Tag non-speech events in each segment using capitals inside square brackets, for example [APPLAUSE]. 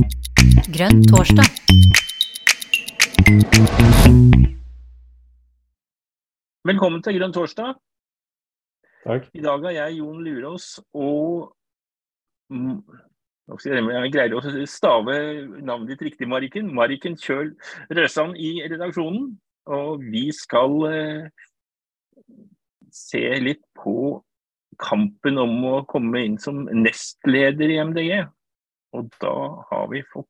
Grønn torsdag. Velkommen til Grønn torsdag. Takk. I dag er jeg Jon Lurås og jeg greier å stave navnet ditt riktig, Mariken. Mariken Kjøl Røsand i redaksjonen. Og vi skal eh, se litt på kampen om å komme inn som nestleder i MDG. Og da har vi fått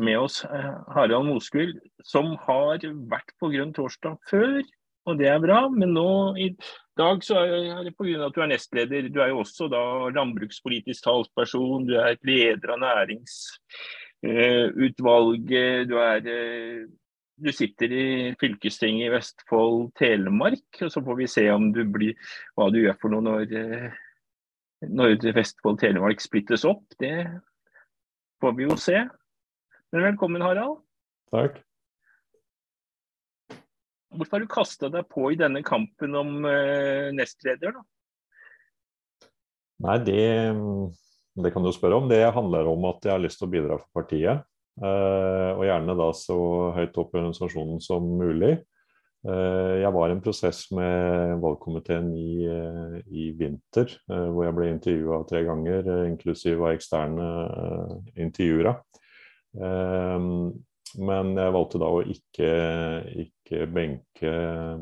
med oss eh, Harald Moskvild, som har vært på Grønn torsdag før. Og det er bra, men nå i dag så er det pga. at du er nestleder. Du er jo også da landbrukspolitisk talsperson, du er leder av næringsutvalget. Du, er, eh, du sitter i fylkestinget i Vestfold Telemark. og Så får vi se om du blir, hva du gjør for noe når, eh, når Vestfold Telemark splittes opp. Det får vi jo se. Men velkommen, Harald. Takk. Hvorfor har du kasta deg på i denne kampen om uh, nestleder, da? Nei, det, det, kan du spørre om. Det handler om at jeg har lyst til å bidra for partiet. Uh, og gjerne da så høyt opp i organisasjonen som mulig. Uh, jeg var i en prosess med valgkomiteen i, i vinter, hvor jeg ble intervjua tre ganger, inklusiv av eksterne intervjuere. Men jeg valgte da å ikke, ikke benke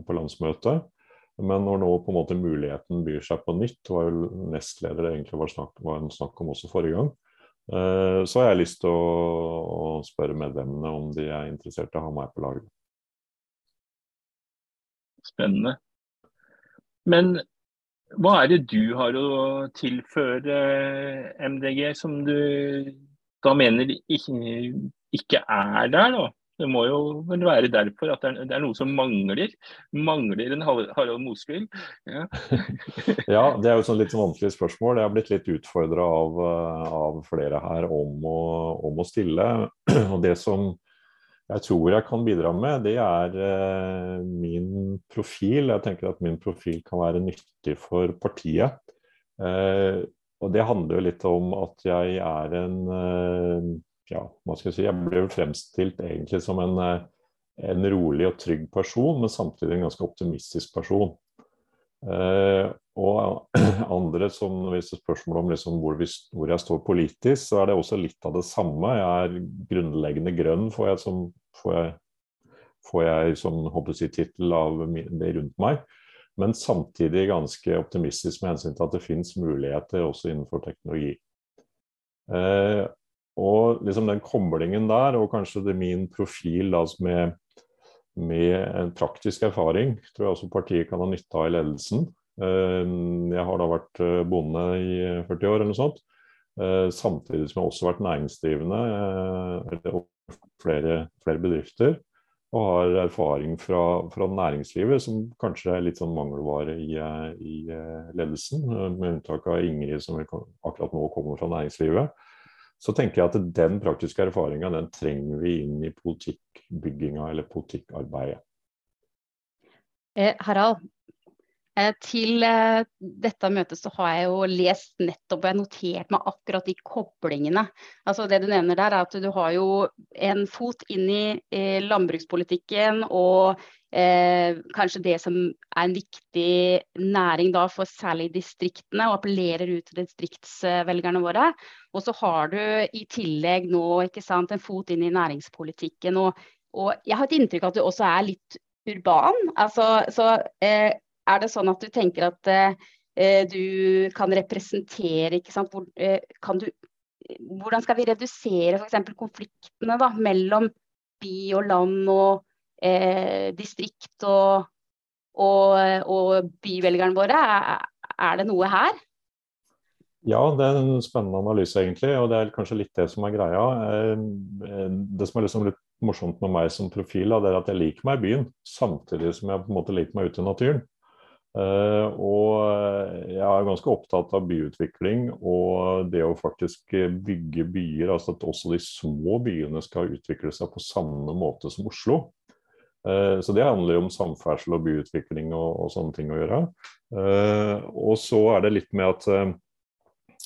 på landsmøtet. Men når nå på en måte muligheten byr seg på nytt, var jo nestleder det egentlig var, snakk, var en snakk om også forrige gang, eh, så har jeg lyst til å, å spørre medlemmene om de er interessert i å ha meg på laget. Spennende. Men hva er det du har å tilføre MDG som du da mener ikke, er der, da? Det må jo vel være derfor at det er, noe som mangler. Mangler en Harald Mosvild. Ja. [LAUGHS] ja. det er jo et litt sånn vanskelig spørsmål. Jeg har blitt litt utfordra av, av, flere her om å, om å, stille. [CLEARS THROAT] Og det som jeg tror jeg kan bidra med, det er eh, min profil. Jeg tenker at min profil kan være nyttig for partiet. Eh, og det handler jo litt om at jeg er en eh, ja, hva skal jeg si, jeg ble fremstilt egentlig som en, eh, en, rolig og trygg person, men samtidig en ganske optimistisk person. Eh, og [CLEARS THROAT] andre som hvis det er spørsmål om liksom hvor, vi, hvor, jeg står politisk, så er det også litt av det samme. Jeg er grunnleggende grønn, får jeg som, får jeg, får jeg som si, tittel av det rundt meg. Men samtidig ganske optimistisk med hensyn til at det finnes muligheter også innenfor teknologi. Eh, og liksom den koblingen der, og kanskje det min profil da, med, med, en praktisk erfaring, tror jeg også partiet kan ha nytte av i ledelsen. Eh, jeg har da vært eh, bonde i 40 år eller noe sånt. Eh, samtidig som jeg også har vært næringsdrivende og flere, flere bedrifter. Og har erfaring fra, fra, næringslivet som kanskje er litt sånn mangelvare i, i ledelsen. Med unntak av Ingrid som akkurat nå kommer fra næringslivet så tenker jeg at den praktiske erfaringa den trenger vi inn i politikkbygginga eller politikkarbeidet. Eh, Harald, eh, til eh, dette møtet så har jeg jo lest nettopp og notert meg akkurat de koblingene. Altså Det du nevner der er at du har jo en fot inn i landbrukspolitikken og eh, kanskje det som er en viktig næring da for særlig distriktene, og appellerer ut til distriktsvelgerne våre. Og så har du i tillegg nå ikke sant, en fot inn i næringspolitikken. Og, og jeg har et inntrykk av at du også er litt urban. Altså, så eh, er det sånn at du tenker at eh, du kan representere ikke sant, Hvor, eh, kan du, Hvordan skal vi redusere f.eks. konfliktene da, mellom by og land og eh, distrikt og, og, og byvelgerne våre? Er, det noe her? Ja, det er en spennende analyse, egentlig. Og det er kanskje litt det som er greia. Eh, det som er liksom litt morsomt med meg som profil, det er at jeg liker meg i byen, samtidig som jeg på en måte liker meg ute i naturen. Uh, og jeg er ganske opptatt av byutvikling og det å faktisk bygge byer. Altså at også de små byene skal utvikle seg på samme måte som Oslo. Eh, så det handler jo om samferdsel og byutvikling og, og sånne ting å gjøre. Eh, og så er det litt med at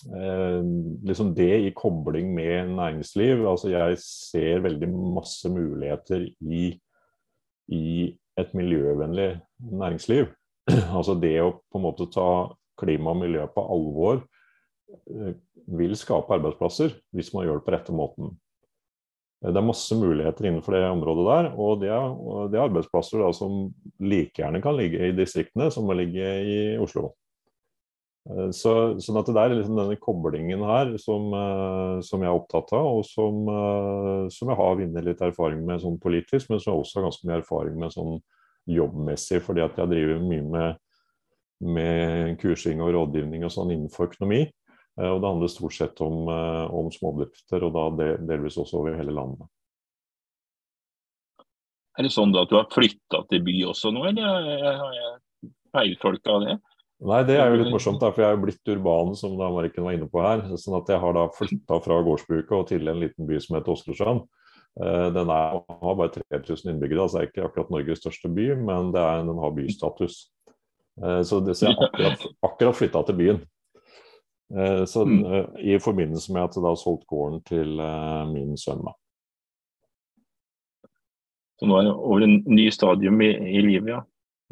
liksom det i kobling med næringsliv. Altså jeg ser veldig masse muligheter i, i et miljøvennlig næringsliv. [CLEARS THROAT] altså det å på en måte ta klima og miljø på alvor vil skape arbeidsplasser hvis man gjør det på rette måten. Det er masse muligheter innenfor det området der, og det er, det er arbeidsplasser da, som like gjerne kan ligge i distriktene som må ligge i Oslo. Eh, så, sånn at det er liksom denne koblingen her som, eh, som, jeg er opptatt av, og som, eh, som jeg har vunnet litt erfaring med sånn politisk, men som jeg også har ganske mye erfaring med sånn jobbmessig, fordi at jeg driver mye med, med kursing og rådgivning og sånn innenfor økonomi. Eh, og det handler stort sett om, eh, om småbedrifter, og da delvis også over hele landet. Er det sånn at du har flytta til by også nå, eller har jeg feiltolka det? Nei, det er jo litt morsomt, for jeg er jo blitt urban, som da Marken var inne på her. sånn at jeg har da flytta fra gårdsbruket og til en liten by som heter Åsgårdstrand. Eh, den er, har bare 3000 innbyggere, altså er ikke akkurat Norges største by, men er, den har bystatus. Så, det, så jeg har akkurat, akkurat flytta til byen. Eh, så, mm. Eh, I forbindelse med at jeg da solgte gården til uh, min sønn. Så nå er det over en ny stadium i, i livet, ja.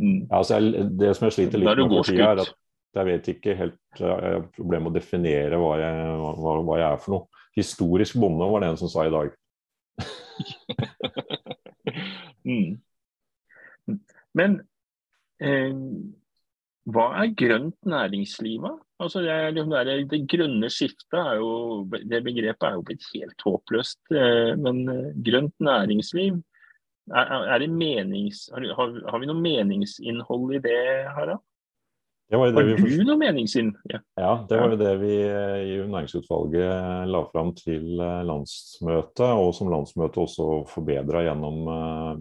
Mm. ja altså jeg, det som jeg sliter litt med for tida, er at jeg vet ikke helt Jeg har problemer med å definere hva jeg, hva, hva jeg, er for noe. Historisk bonde var det en som sa i dag. [LAUGHS] mm. Men eh, hva er grønt næringsliv? Altså det, det, det, grønne skiftet er jo, det begrepet er jo blitt helt håpløst. Eh, men eh, grønt næringsliv, er, er det menings, har, har, vi noe meningsinnhold i det, Harald? Det det har du vi, noe meningsinn? Ja. ja. det var jo det vi eh, i næringsutvalget la fram til landsmøtet, og som landsmøtet også forbedra gjennom,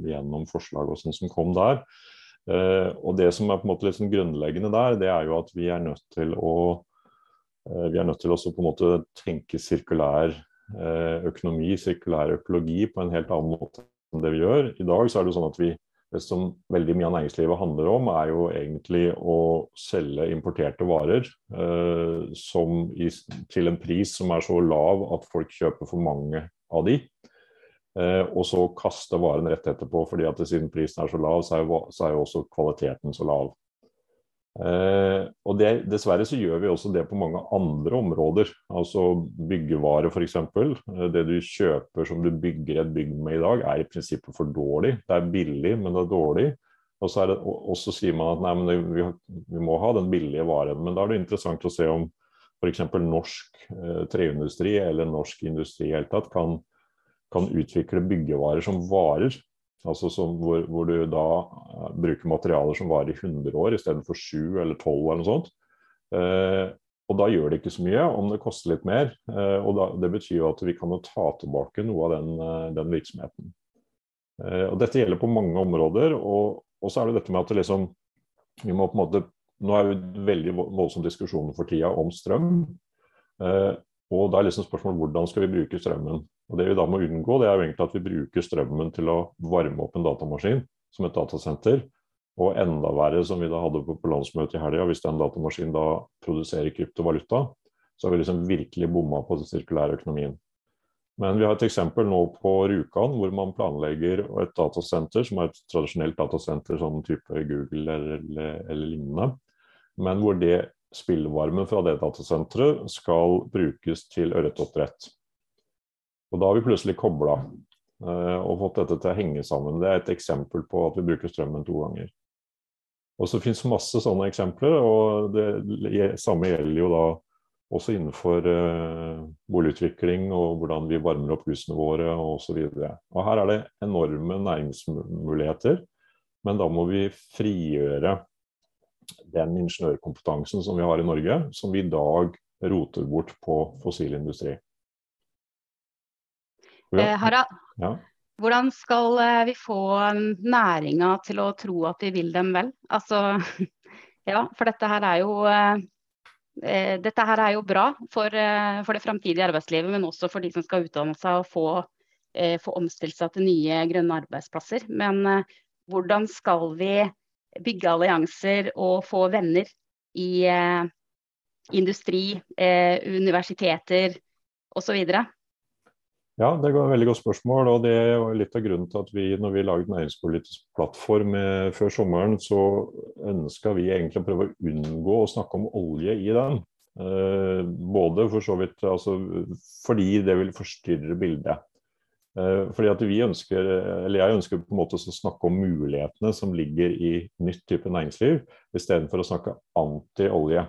gjennom forslag og sånn som kom der. Uh, og Det som er på en måte litt sånn grunnleggende der, det er jo at vi er nødt til å uh, vi er nødt til å på en måte tenke sirkulær uh, økonomi, sirkulær økologi, på en helt annen måte enn det vi gjør. I dag så er det sånn at vi, det som veldig mye av næringslivet handler om, er jo egentlig å selge importerte varer i, til en pris som er så lav at folk kjøper for mange av de. Eh, og så kaste varen rett etterpå, fordi at siden prisen er så lav, så er jo, så er jo også kvaliteten så lav. Eh, og det, Dessverre så gjør vi også det på mange andre områder. Altså byggevare f.eks. Eh, det du kjøper som du bygger et bygg med i dag, er i prinsippet for dårlig. Det er billig, men det er dårlig. Og så, det, og så sier man at nei, men det, vi, vi, må ha den billige varen. Men da er det interessant å se om f.eks. norsk eh, treindustri eller norsk industri i hele tatt kan kan utvikle byggevarer som varer. Altså som, hvor, hvor, du da uh, bruker materialer som varer i 100 år istedenfor 7 eller 12 eller noe sånt. Uh, og da gjør det ikke så mye om det koster litt mer. Uh, og da, det betyr jo at vi kan ta tilbake noe av den, den virksomheten. og dette gjelder på mange områder. Og, og så er det dette med at det liksom vi må på en måte Nå er det veldig voldsom diskusjon for tida om strøm. og da er liksom spørsmålet hvordan skal vi bruke strømmen. Og Det vi da må unngå, det er jo egentlig at vi bruker strømmen til å varme opp en datamaskin som et datasenter. Og enda verre, som vi da hadde på, på landsmøtet i helga, hvis den datamaskinen da produserer kryptovaluta, så har vi liksom virkelig bomma på den sirkulære økonomien. Men vi har et eksempel nå på Rjukan, hvor man planlegger et datasenter som er et tradisjonelt datasenter, sånn type Google eller, eller, eller lignende. Men hvor det spillvarmen fra det datasenteret skal brukes til ørretoppdrett. Og Da har vi plutselig kobla uh, og fått dette til å henge sammen. Det er et eksempel på at vi bruker strømmen to ganger. Og så finnes masse sånne eksempler, og det samme gjelder jo da også innenfor uh, boligutvikling og hvordan vi varmer opp husene våre osv. Her er det enorme næringsmuligheter, men da må vi frigjøre den ingeniørkompetansen som vi har i Norge, som vi i dag roter bort på fossil industri. Ja. Eh, Harald, ja. hvordan skal eh, vi få næringa til å tro at vi vil dem vel? Altså, [LAUGHS] ja, for dette her er jo eh, dette her er jo bra for, for det framtidige arbeidslivet, men også for de som skal utdanne seg og få, få omstilt seg til nye grønne arbeidsplasser. Men hvordan skal vi bygge allianser og få venner i, industri, universiteter osv.? Ja, det er et veldig godt spørsmål. og Det er litt av grunnen til at vi når vi laget næringspolitisk plattform før sommeren, så ønska vi egentlig å prøve å unngå å snakke om olje i den. Eh, både for så vidt altså, fordi det vil forstyrre bildet. Eh, fordi at vi ønsker, eller Jeg ønsker på en måte å snakke om mulighetene som ligger i nytt type næringsliv, istedenfor å snakke anti-olje.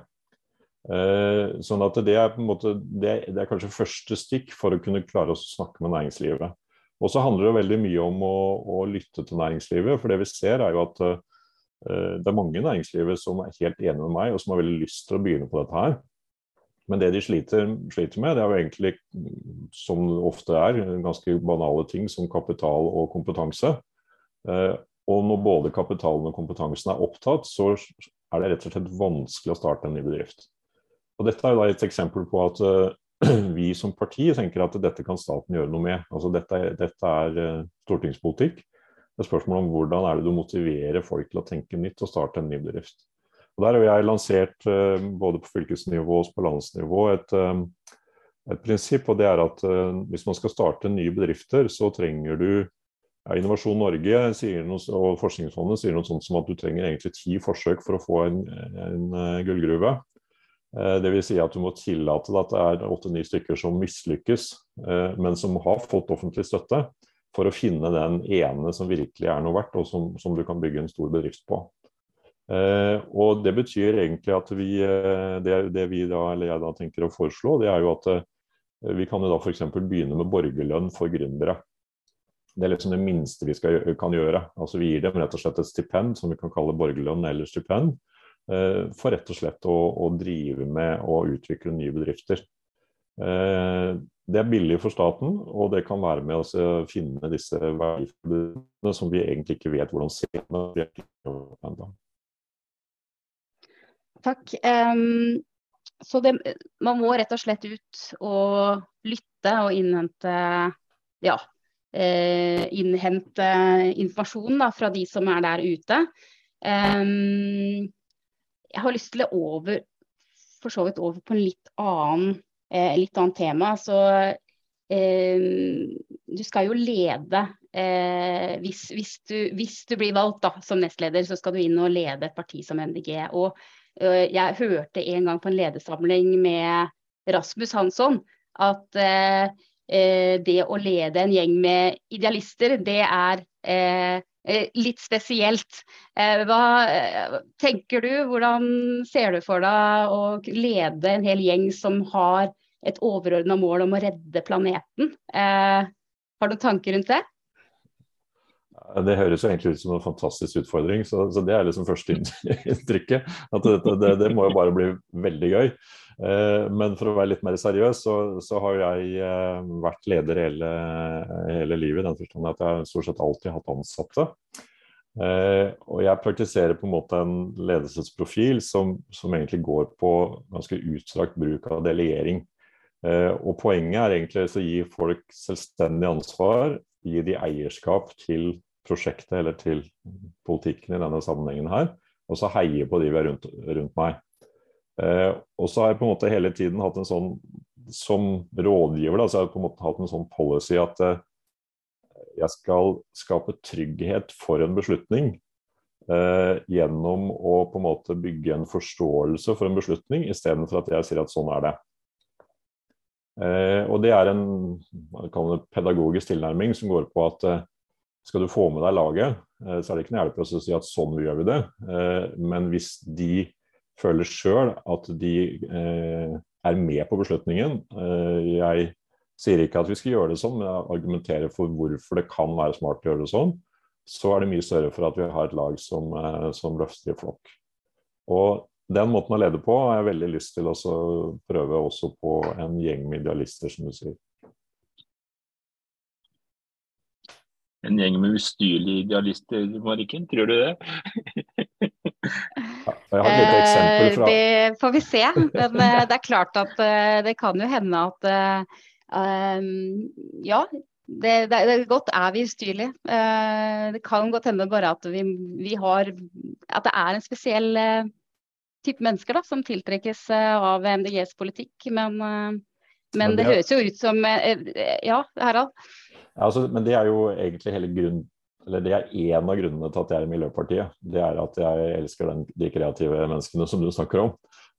Eh, sånn at det er, på en måte, det, det er kanskje første stikk for å kunne klare å snakke med næringslivet. Og så handler det veldig mye om å, å, lytte til næringslivet. For det vi ser er jo at uh, det er mange i næringslivet som er helt enige med meg, og som har veldig lyst til å begynne på dette her. Men det de sliter, sliter med, det er jo egentlig, som det ofte er, ganske banale ting som kapital og kompetanse. Uh, og når både kapitalen og kompetansen er opptatt, så er det rett og slett vanskelig å starte en ny bedrift. Og Dette er jo et eksempel på at uh, [CLEARS THROAT] vi som parti tenker at dette kan staten gjøre noe med. Altså Dette, dette er uh, stortingspolitikk. Det er spørsmål om hvordan er det du motiverer folk til å tenke nytt og starte en ny bedrift. Og Der har jeg lansert uh, både på fylkesnivå og på landsnivå et, et prinsipp. og det er at Hvis man skal starte nye bedrifter, så trenger du ja, Innovasjon Norge noe, og Forskningsfondet sier noe sånt som at du trenger egentlig ti forsøk for å få en, en gullgruve. Eh, Dvs. Si at du må tillate at det er åtte-ni stykker som mislykkes, eh, men som har fått offentlig støtte, for å finne den ene som virkelig er noe verdt, og som, som du kan bygge en stor bedrift på. Eh, og Det betyr egentlig at vi, det, det vi da, eller jeg da tenker å foreslå, det er jo at vi kan jo da f.eks. begynne med borgerlønn for gründere. Det er liksom det minste vi skal, kan gjøre. Altså Vi gir dem rett og slett et stipend som vi kan kalle borgerlønn eller stipend for rett og slett å, å drive med og utvikle nye bedrifter. Eh, det er billig for staten, og det kan være med å finne disse verdiene som vi egentlig ikke vet hvordan ser ennå. Takk. Um, så det, man må rett og slett ut og lytte og innhente ja, eh, innhente informasjon da, fra de som er der ute. Um, jeg har lyst til å over, for så vidt over på en litt annen, eh, litt annen tema. Så eh, du skal jo lede eh, hvis, hvis, du, hvis, du, blir valgt da, som nestleder, så skal du inn og lede et parti som MDG. Og eh, jeg hørte en gang på en ledersamling med Rasmus Hansson at eh, eh, det å lede en gjeng med idealister, det er litt spesielt. Eh, hva eh, tenker du, hvordan ser du for deg å lede en hel gjeng som har et overordna mål om å redde planeten? Har du tanker rundt det? Det høres jo egentlig ut som en fantastisk utfordring, så, så det er liksom førsteinntrykket. [LAUGHS] At det, det, det, må jo bare bli veldig gøy. Eh, men for å være litt mer seriøs, så, så har jeg eh, vært leder hele, hele livet. I den forstand at jeg stort sett alltid hatt ansatte. Eh, og jeg praktiserer på en måte en ledelsesprofil som, som egentlig går på ganske utstrakt bruk av delegering. Og poenget er egentlig å gi folk selvstendig ansvar, gi de eierskap til prosjektet eller til politikken i denne sammenhengen her, og så heie på de vi er rundt, rundt meg. Eh, og så har jeg på en måte hele tiden hatt en sånn Som rådgiver da, så har jeg på en måte hatt en sånn policy at eh, jeg skal skape trygghet for en beslutning eh, gjennom å på en måte bygge en forståelse for en beslutning, istedenfor at jeg sier at sånn er det. Eh, og det er en pedagogisk tilnærming som går på at eh, skal du få med deg laget, eh, så er det ikke noe hjelp å si at sånn gjør vi det. men hvis de føler sjøl at de eh, er med på beslutningen. Eh, jeg sier ikke at vi skal gjøre det sånn, men jeg argumenterer for hvorfor det kan være smart å gjøre det sånn. Så er det mye større for at vi har et lag som, eh, som løfter i flokk. Og den måten å lede på har jeg veldig lyst til å prøve også på en gjeng med idealister, som du sier. En gjeng med ustyrlige idealister, Marikken, tror du det? [LAUGHS] Jeg har et lite eksempel fra eh, Det får vi se. Men eh, det er klart at eh, det kan jo hende at ja, det, det, det godt er vi ustyrlige. det kan godt hende bare at vi, vi, har At det er en spesiell type mennesker da, som tiltrekkes av MDGs politikk. Men, men, Men det høres jo ut som Ja, Harald? Ja, altså, men det er jo egentlig hele grunnen eller Det er én av grunnene til at jeg er i Miljøpartiet. Det er at jeg elsker den, de kreative menneskene som du snakker om.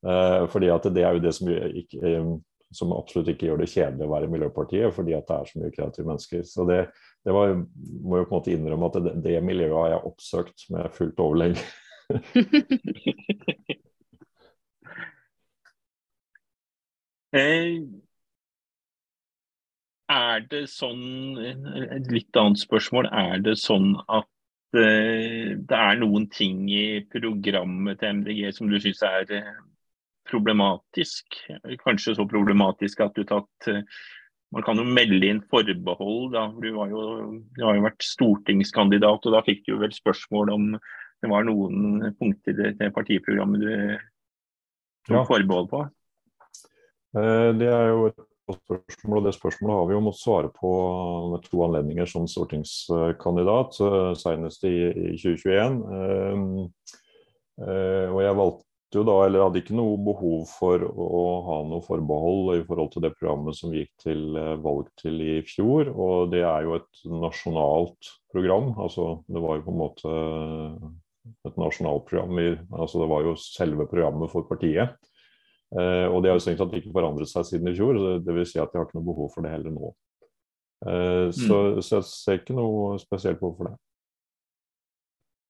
Eh, fordi at det er jo det som, ikke, eh, som absolutt ikke gjør det kjedelig å være i Miljøpartiet, fordi at det er så mye kreative mennesker. Så det, det var, må jo på en måte innrømme at det, det miljøet har jeg oppsøkt med fullt overlegg. [LAUGHS] [LAUGHS] Eh, er det sånn Et litt annet spørsmål. Er det sånn at eh, det er noen ting i programmet til MDG som du syns er eh, problematisk? Kanskje så problematisk at du tatt eh, Man kan jo melde inn forbehold. Da. Du, var jo, du har jo vært stortingskandidat, og da fikk du vel spørsmål om det var noen punkter i det partiprogrammet du tok Ja. forbehold på. Det er jo et spørsmål, og det spørsmålet har vi jo måttet svare på med to anledninger som stortingskandidat, eh, senest i, i 2021. Eh, eh, Og jeg valgte jo da, eller hadde ikke noe behov for å ha noe forbehold i forhold til det programmet som vi gikk til valg til i fjor, og det er jo et nasjonalt program. altså Det var jo på en måte et nasjonalt program, altså det var jo selve programmet for partiet. Eh, og det har jo strengt tatt ikke forandret seg siden i fjor, dvs. si at de har ikke noe behov for det heller nå. Eh, så, så jeg ser ikke noe spesielt behov for det.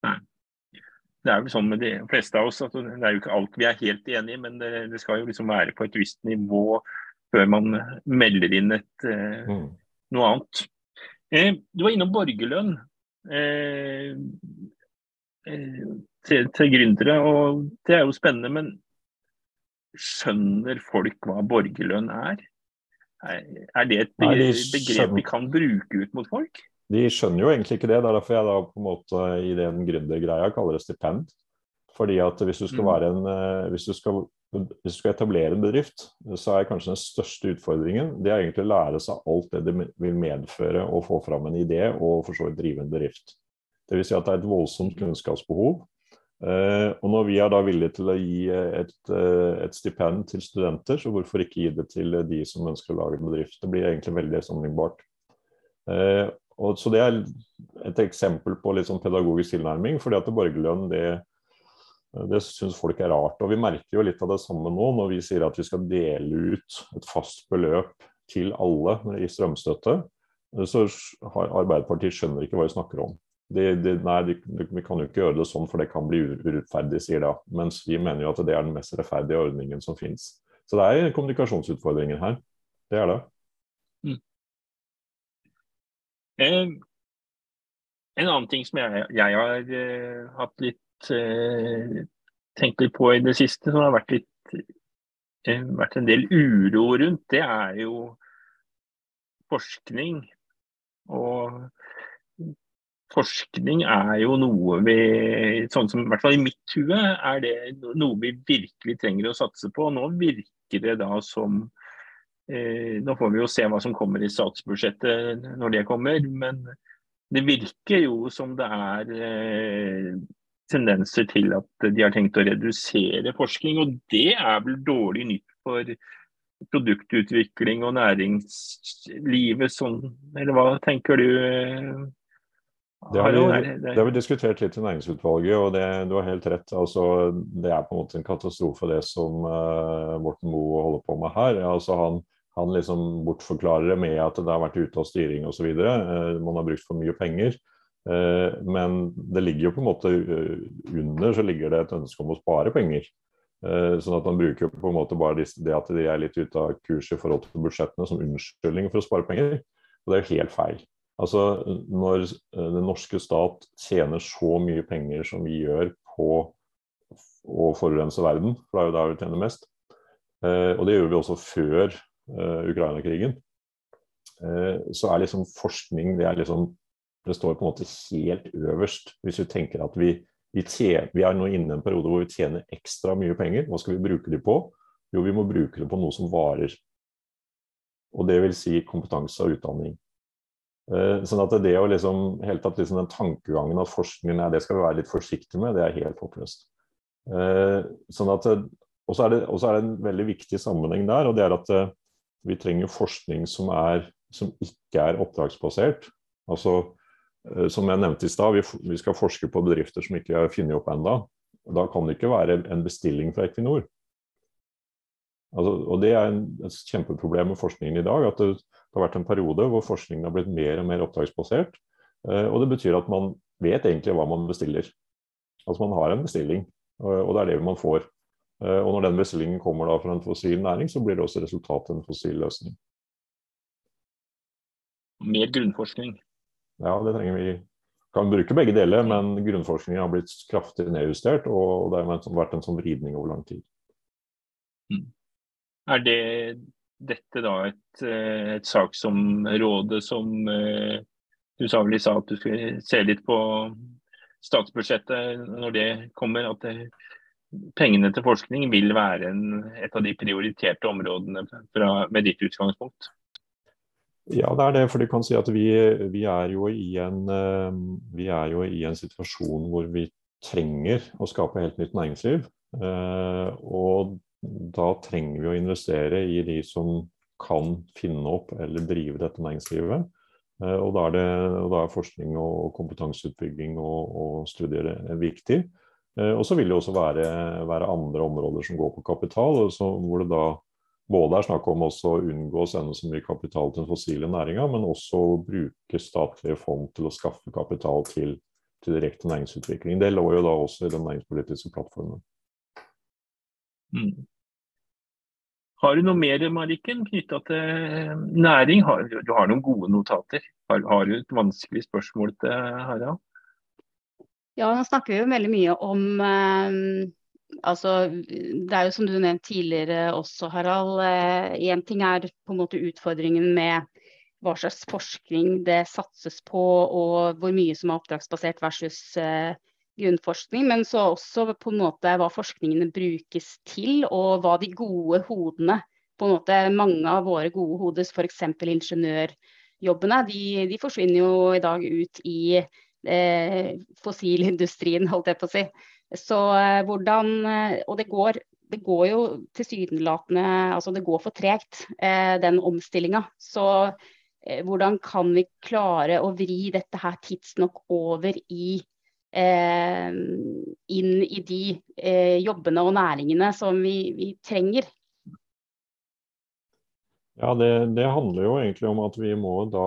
Nei. det er vel sånn med de fleste av oss at det er jo ikke alt vi er helt enig i, men det, det skal jo liksom være på et visst nivå før man melder inn et, eh, Mm. noe annet. Eh, du var innom borgerlønn eh, eh, til, til gründere, og det er jo spennende. Men skjønner folk hva borgerlønn er? Er, det et begrep vi kan bruke ut mot folk? De skjønner jo egentlig ikke det. Det er derfor jeg da på en måte i den gründergreia kaller det stipend. Fordi at hvis du skal Mm. være en eh, hvis du skal, hvis du skal etablere en bedrift, så er kanskje den største utfordringen det er egentlig å lære seg alt det det vil medføre å få fram en idé og for så vidt drive en bedrift. Det vil si at det er et voldsomt kunnskapsbehov. Eh, og når vi er da villige til å gi et, eh, et stipend til studenter, så hvorfor ikke gi det til de som ønsker å lage en bedrift? Det blir egentlig veldig sammenlignbart. Eh, og så Det er et eksempel på litt sånn pedagogisk tilnærming. fordi at borgerlønn det, det syns folk er rart. og Vi merker jo litt av det samme nå når vi sier at vi skal dele ut et fast beløp til alle i strømstøtte. Så Arbeiderpartiet skjønner ikke hva vi snakker om. De, de, nei, de, vi kan jo ikke gjøre det sånn, for det kan bli urettferdig, sier de. Mens vi mener jo at det er den mest rettferdige ordningen som finnes. Så det er kommunikasjonsutfordringer her. Det er det. Eh, en annen ting som jeg, jeg har eh, hatt litt eh, tenkt litt på i det siste, som har vært litt eh, vært en del uro rundt, det er jo forskning. Og forskning er jo noe vi sånn som, i hvert fall i mitt hue, er det noe vi virkelig trenger å satse på. Nå virker det da som Eh, nå får vi jo se hva som kommer i statsbudsjettet når det kommer, men det virker jo som det er eh, tendenser til at de har tenkt å redusere forskning. Og det er vel dårlig nytt for produktutvikling og næringslivet sånn, eller hva tenker du? Eh, Det har, vi, det- har vi diskutert litt i næringsutvalget, og det, du har helt rett. Altså, det er på en måte en katastrofe det som uh, Morten Moe holder på med her. Altså, han, han liksom bortforklarer det med at det har vært ute av styring osv. Uh, man har brukt for mye penger. Uh, men det ligger jo på en måte under så ligger det et ønske om å spare penger. Uh, sånn at man bruker på en måte bare det at de er litt ute av kurs i forhold til budsjettene som unnskyldning for å spare penger. Og det er helt feil. Altså, Når eh, den norske stat tjener så mye penger som vi gjør på å forurense verden, for det er jo der vi tjener mest, eh, og det gjør vi også før eh, Ukraina-krigen, så er liksom forskning det, er liksom, det står på en måte helt øverst. Hvis vi tenker at vi, vi, tjener, vi er nå inne i en periode hvor vi tjener ekstra mye penger, hva skal vi bruke de på? Jo, vi må bruke det på noe som varer. Og det vil si kompetanse og utdanning. Eh, Sånn at det å liksom, helt tatt liksom den tankegangen at forskningen er, det skal vi være litt forsiktige med, det er helt håpløst. sånn at, og så er, er, det en veldig viktig sammenheng der, og det er at vi trenger forskning som, er, som ikke er oppdragsbasert. Altså, som jeg nevnte i stad, vi, vi, skal forske på bedrifter som ikke er funnet opp ennå. Da kan det ikke være en bestilling fra Equinor. Altså, og Det er en, et kjempeproblem med forskningen i dag. at det, det, har vært en periode hvor forskningen har blitt mer og mer oppdragsbasert. Eh, og Det betyr at man vet egentlig hva man bestiller. Altså Man har en bestilling, og det er det man får. Eh, og Når den bestillingen kommer da fra en fossil næring, så blir det også resultatet en fossil løsning. Mer grunnforskning? Ja, det trenger vi. Kan bruke begge deler, men grunnforskningen har blitt kraftig nedjustert, og det har vært en sånn vridning over lang tid. Mm. Er det dette da et, eh, et saksområde som eh, du sa vel i stad at du skulle se litt på statsbudsjettet når det kommer? At det, pengene til forskning vil være en, et av de prioriterte områdene fra, med ditt utgangspunkt? Ja, det er det. For du kan si at vi, vi, er en, eh, vi, er jo i en, situasjon hvor vi trenger å skape helt nytt næringsliv. Og da trenger vi å investere i de som kan finne opp eller drive dette næringslivet. Eh, og da er, det, og da er forskning og kompetanseutbygging og, og studier viktig. Eh, og så vil det også være, være, andre områder som går på kapital, hvor det da både er snakk om å unngå å sende så mye kapital til den fossile næringa, men også bruke statlige fond til å skaffe kapital til, til direkte næringsutvikling. Det lå jo da også i den næringspolitiske plattformen. Mm. Har du noe mer Mariken, knytta til næring? Har, du har noen gode notater. Har, har, du et vanskelig spørsmål til Harald? Ja, nå snakker vi jo veldig mye om eh, altså, Det er jo som du nevnte tidligere også, Harald. Én eh, ting er på en måte utfordringen med hva slags forskning det satses på, og hvor mye som er oppdragsbasert versus eh, grunnforskning, men så også på en måte hva forskningene brukes til, og hva de gode hodene på en måte Mange av våre gode hoder, f.eks. ingeniørjobbene, de, de, forsvinner jo i dag ut i eh, fossilindustrien, holdt jeg på å si. Så eh, hvordan eh, Og det går, det går jo tilsynelatende Altså det går for tregt, eh, den omstillinga. Så eh, hvordan kan vi klare å vri dette her tidsnok over i inn i de eh, jobbene og næringene som vi, vi trenger. Ja, det, det, handler jo egentlig om at vi må da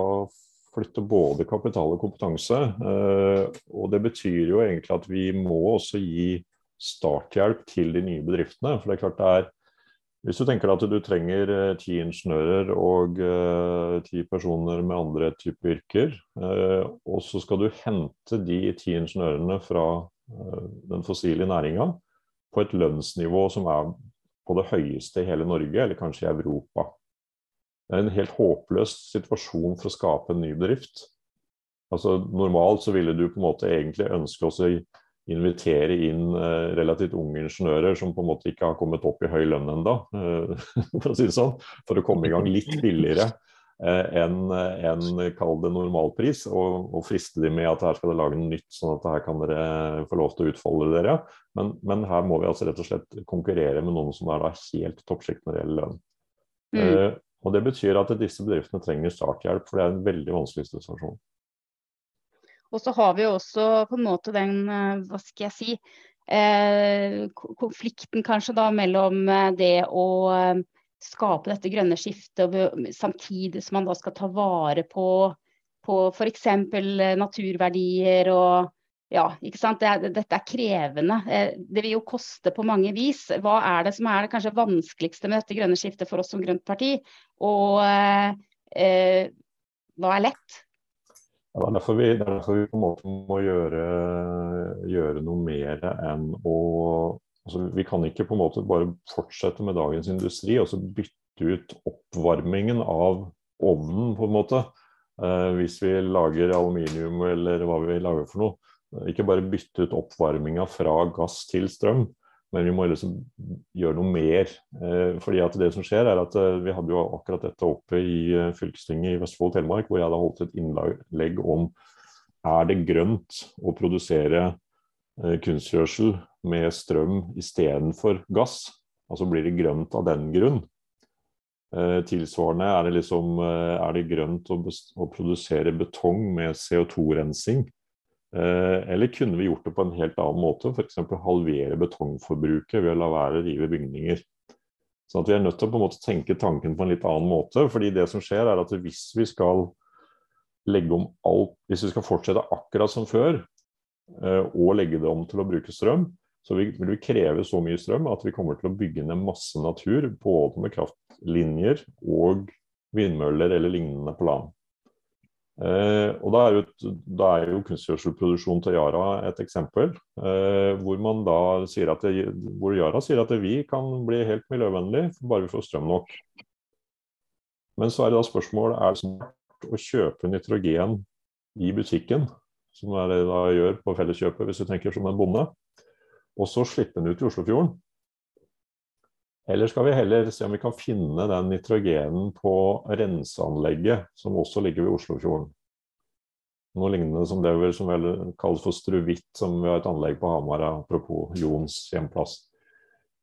flytte både kapital og kompetanse. Eh, og det betyr jo egentlig at vi må også gi starthjelp til de nye bedriftene. For det er klart det er hvis du tenker at du trenger eh, ti ingeniører og uh, ti personer med andre typer yrker, uh, og så skal du hente de ti ingeniørene fra den fossile næringa på et lønnsnivå som er på det høyeste i hele Norge, eller kanskje i Europa. Det er en helt håpløs situasjon for å skape en ny bedrift. Altså Normalt så ville du på en måte egentlig ønske oss å invitere inn eh, relativt unge ingeniører som på en måte ikke har kommet opp i høy lønn ennå, eh, [LAUGHS] for å si det sånn, for å komme i gang litt billigere eh, enn en, kall det normalpris, og, og friste de med at her skal dere lage noe nytt, sånn at her kan dere få lov til å utfolde dere. Men, men her må vi altså rett og slett konkurrere med noen som er da helt toppsjikt når det gjelder lønn. Mm. Uh, og Det betyr at disse bedriftene trenger starthjelp, for det er en veldig vanskelig situasjon. Og så har vi jo også på en måte den, eh, hva skal jeg si, eh, konflikten kanskje da mellom eh, det å eh, skape dette grønne skiftet, samtidig som man da skal ta vare på, på f.eks. naturverdier og ja, ikke sant? Det, dette er krevende. Det vil jo koste på mange vis. Hva er det som er det kanskje vanskeligste med dette grønne skiftet for oss som grønt parti? Og eh, hva er lett? Ja, det, er derfor vi, er derfor vi på en måte må gjøre, gjøre noe mer enn å altså Vi kan ikke på en måte bare fortsette med dagens industri og så bytte ut oppvarmingen av ovnen, på en måte. Eh, hvis vi lager aluminium eller hva vi lager for noe. Ikke bare bytte ut oppvarminga fra gass til strøm. Men vi må liksom gjøre noe mer. Eh, fordi at det som skjer er at eh, Vi hadde jo akkurat dette oppe i eh, fylkestinget i Vestfold og Telemark, hvor jeg hadde holdt et innlegg om er det grønt å produsere kunstgjødsel med strøm istedenfor gass, altså blir det grønt av den grunn. Tilsvarende er det, liksom, er det grønt å, å, produsere betong med CO2-rensing. Eh, eller kunne vi gjort det på en helt annen måte, f.eks. halvere betongforbruket ved å la være å rive bygninger. Så at Vi er nødt til å på en måte tenke tanken på en litt annen måte. fordi det som skjer er at Hvis vi skal legge om alt, hvis vi skal fortsette akkurat som før, og legge det om til å bruke strøm, så vil vi kreve så mye strøm at vi kommer til å bygge ned masse natur, både med kraftlinjer og vindmøller eller lignende på land. Eh, og Da er jo, da er jo kunstgjødselproduksjon til Yara et eksempel, eh, hvor man da sier at det, hvor Yara sier at vi kan bli helt miljøvennlig bare vi får strøm nok. Men så er det da spørsmål er det smart å kjøpe nitrogen i butikken, som er det da gjør på Felleskjøpet hvis du tenker som en bonde og så slippe den ut i Oslofjorden? Eller skal vi heller se om vi kan finne den nitrogenen på renseanlegget som også ligger ved Oslofjorden? Noe lignende som det som vel kalles for Struvitt, som vi har et anlegg på Hamar, apropos Jons hjemplass.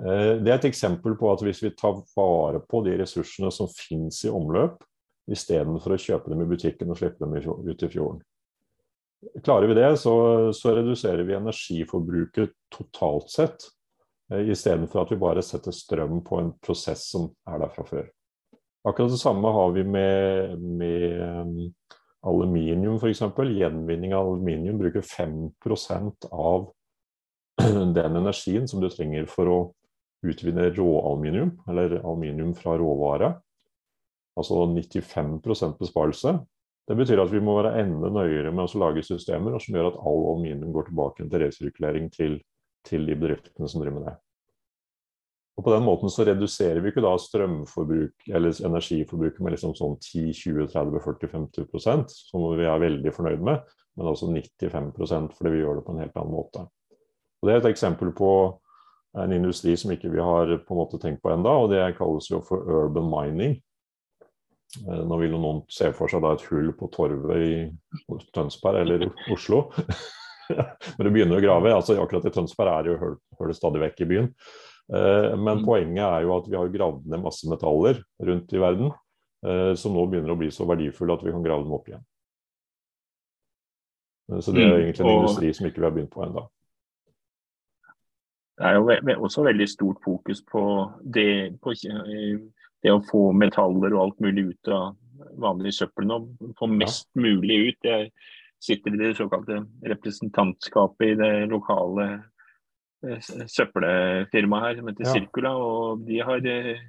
Eh, det er et eksempel på at hvis vi tar vare på de ressursene som finnes i omløp, istedenfor å kjøpe dem i butikken og slippe dem ut i fjorden. Klarer vi det, så, så reduserer vi energiforbruket totalt sett, istedenfor at vi bare setter strøm på en prosess som er der fra før. Akkurat det samme har vi med, med um, aluminium f.eks. Gjenvinning av aluminium bruker 5% av [CLEARS THROAT] den energien som du trenger for å utvinne råaluminium, eller aluminium fra råvare. Altså 95% besparelse. Det betyr at vi må være enda nøyere med å lage systemer som gjør at all aluminium går tilbake til resirkulering til, til, de bedriftene som driver med det. Og På den måten så reduserer vi ikke da strømforbruk eller energiforbruket med liksom sånn 10-20-30-40-50% som vi er veldig fornøyd med, men altså 95% fordi vi gjør det på en helt annen måte. Og Det er et eksempel på en industri som ikke vi har på en måte tenkt på enda, og det kalles jo for urban mining. Eh, nå vil noen se for seg et hull på torvet i Tønsberg eller Oslo. [LAUGHS] [LAUGHS] Når du begynner å grave. altså Akkurat i Tønsberg er det jo hull stadig vekk i byen. Eh, men mm. poenget er jo at vi har gravd ned masse metaller rundt i verden eh, som nå begynner å bli så verdifulle at vi kan grave dem opp igjen. Så det er mm. egentlig en industri som ikke vi har begynt på ennå. Det er jo også veldig stort fokus på det på det å få metaller og alt mulig ut av vanlig søppel nå. Få mest mulig ut. Jeg sitter i det såkalte representantskapet i det lokale eh, søppelfirmaet her som heter ja. Circula. Og de har eh,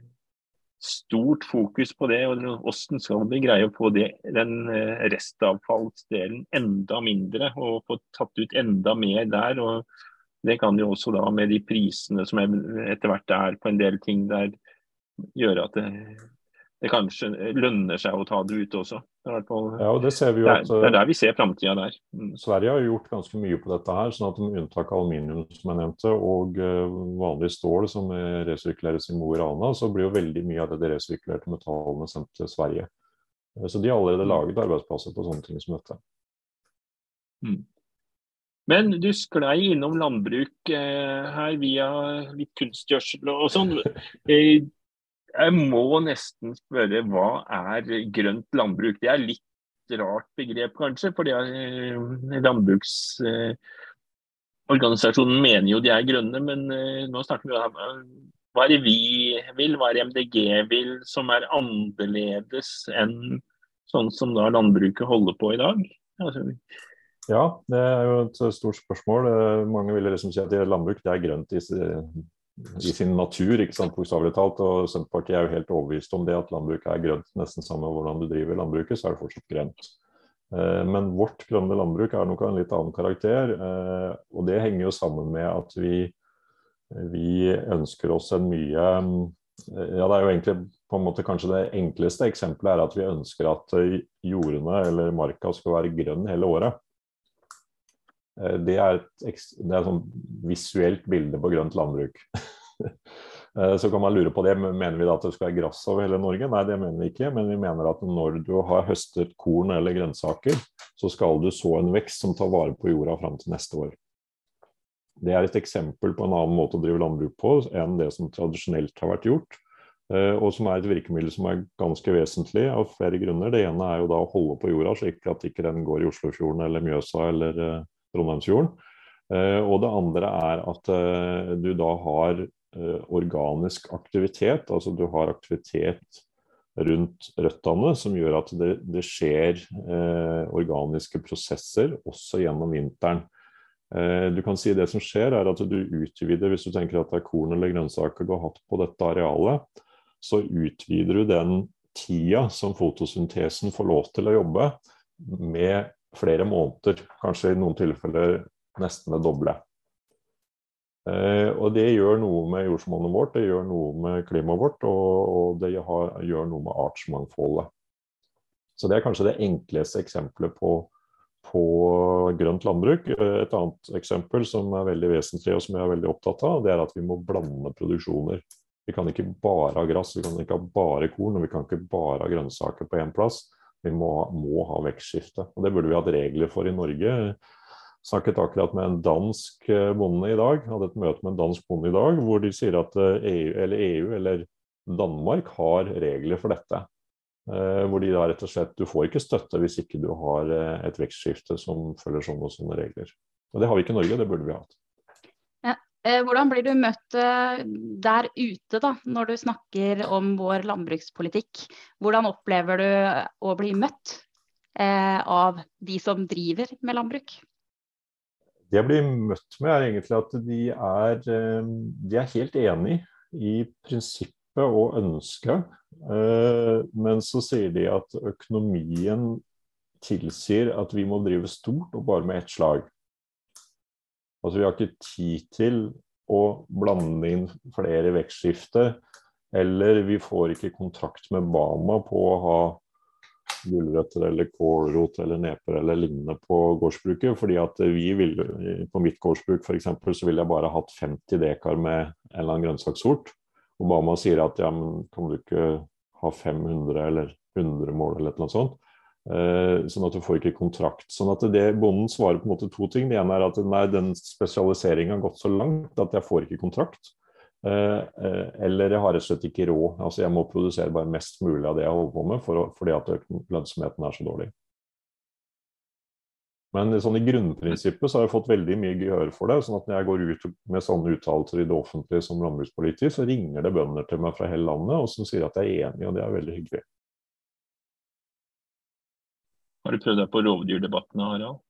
stort fokus på det. og Hvordan skal vi greie å få det, den eh, restavfallsdelen enda mindre og få tatt ut enda mer der. og Det kan jo også da med de prisene som etter hvert er på en del ting der gjøre at det, det, kanskje lønner seg å ta det ut også. Det er, ja, det, ser vi jo at, det er der vi ser framtida der. Mm. Sverige har gjort ganske mye på dette her. sånn at Med unntak av aluminium som jeg nevnte, og uh, vanlig stål som resirkuleres i Mo i Rana, så blir jo veldig mye av det resirkulerte metallene sendt til Sverige. Uh, så de har allerede laget arbeidsplasser på sånne ting som dette. Mm. Men du sklei innom landbruk eh, her via litt kunstgjødsel og sånn. [LAUGHS] Eh, jeg må nesten spørre hva er grønt landbruk? Det er litt rart begrep, kanskje. for eh, Landbruksorganisasjonen eh, mener jo de er grønne, men eh, nå snakker vi om hva er det vi vil, hva er det MDG vil, som er annerledes enn sånn som da landbruket holder på i dag? Altså, ja, det er jo et stort spørsmål. Mange vil liksom si at landbruk det er grønt i i sin natur, ikke sant, bokstavelig talt. Og Senterpartiet er jo helt overbevist om det at landbruket er grønt. Nesten samme hvordan du driver landbruket, så er det fortsatt grønt. Eh, men vårt grønne landbruk er nok av en litt annen karakter. Eh, og det henger jo sammen med at vi, vi ønsker oss en mye eh, ja, det er jo egentlig på en måte kanskje Det enkleste eksempelet er at vi ønsker at jordene eller marka skal være grønn hele året. Eh, det er et, det er sånn visuelt bilde på grønt landbruk. [LAUGHS] Eh, så kan man lure på det, Mener vi da at det skal være gress over hele Norge? Nei, det mener vi ikke. Men vi mener at når du har høstet korn eller grønnsaker, så skal du så en vekst som tar vare på jorda fram til neste år. Det er et eksempel på en annen måte å drive landbruk på enn det som tradisjonelt har vært gjort. Eh, og som er et virkemiddel som er ganske vesentlig av flere grunner. Det ene er jo da å holde på jorda, slik at ikke den går i Oslofjorden eller Mjøsa eller Trondheimsfjorden. Eh, og det andre er at du da har organisk aktivitet, altså du har aktivitet rundt røttene som gjør at det, det skjer organiske prosesser også gjennom vinteren. Du kan si Det som skjer er at du utvider, hvis du tenker at det er korn eller grønnsaker du har hatt på dette arealet, så utvider du den tida som fotosyntesen får lov til å jobbe, med flere måneder. Kanskje i noen tilfeller nesten det doble. Eh, og det gjør noe med jordsmonnet vårt, det gjør noe med klimaet vårt, og, det gjør noe med artsmangfoldet. Så det er kanskje det enkleste eksempelet på, på grønt landbruk. Et annet eksempel som er veldig vesentlig og som jeg er veldig opptatt av, det er at vi må blande produksjoner. Vi kan ikke bare ha gress, vi kan ikke ha bare korn og vi kan ikke bare ha grønnsaker på én plass. Vi må, må ha vekstskifte. Og Det burde vi hatt regler for i Norge. Jeg snakket akkurat med en dansk eh, bonde i dag, hadde et møte med en dansk bonde i dag, hvor de sier at EU eh, e eller, EU, eller Danmark har regler for dette. Eh, hvor de da rett og slett Du får ikke støtte hvis ikke du har et vekstskifte som følger sånne og sånne regler. Og Det har vi ikke i Norge, det burde vi hatt. Eh, hvordan blir du møtt eh, der ute da, når du snakker om vår landbrukspolitikk? Hvordan opplever du å bli møtt eh, av de som driver med landbruk? Det jeg blir møtt med, er egentlig at de er, de er helt enig i prinsippet og ønsket. Men så sier de at økonomien tilsier at vi må drive stort og bare med ett slag. Altså Vi har ikke tid til å blande inn flere vekstskifter. Eller vi får ikke kontrakt med Bama på å ha gulrøtter eller kålrot eller neper eller lignende på gårdsbruket. fordi at vi ville, På mitt gårdsbruk eksempel, så ville jeg bare hatt 50 dekar med en eller annen grønnsakssort. Obama sier at ja, men kan du ikke ha 500 eller 100 mål eller noe sånt. Uh, sånn at du får ikke kontrakt. Sånn at det Bonden svarer på en måte to ting. Det ene er at nei, den spesialiseringen har gått så langt at jeg får ikke kontrakt. Uh, uh, eller jeg har rett og slett ikke råd. Altså Jeg må produsere bare mest mulig av det jeg holder på med for å, fordi at lønnsomheten er så dårlig. Men sånn i grunnprinsippet så har jeg fått veldig mye gehør for det. sånn at Når jeg går ut med sånne uttalelser i det offentlige som landbrukspolitiker, så ringer det bønder til meg fra hele landet og som sier at jeg er enig, og det er veldig hyggelig. Har du prøvd deg på rovdyrdebattene, Harald?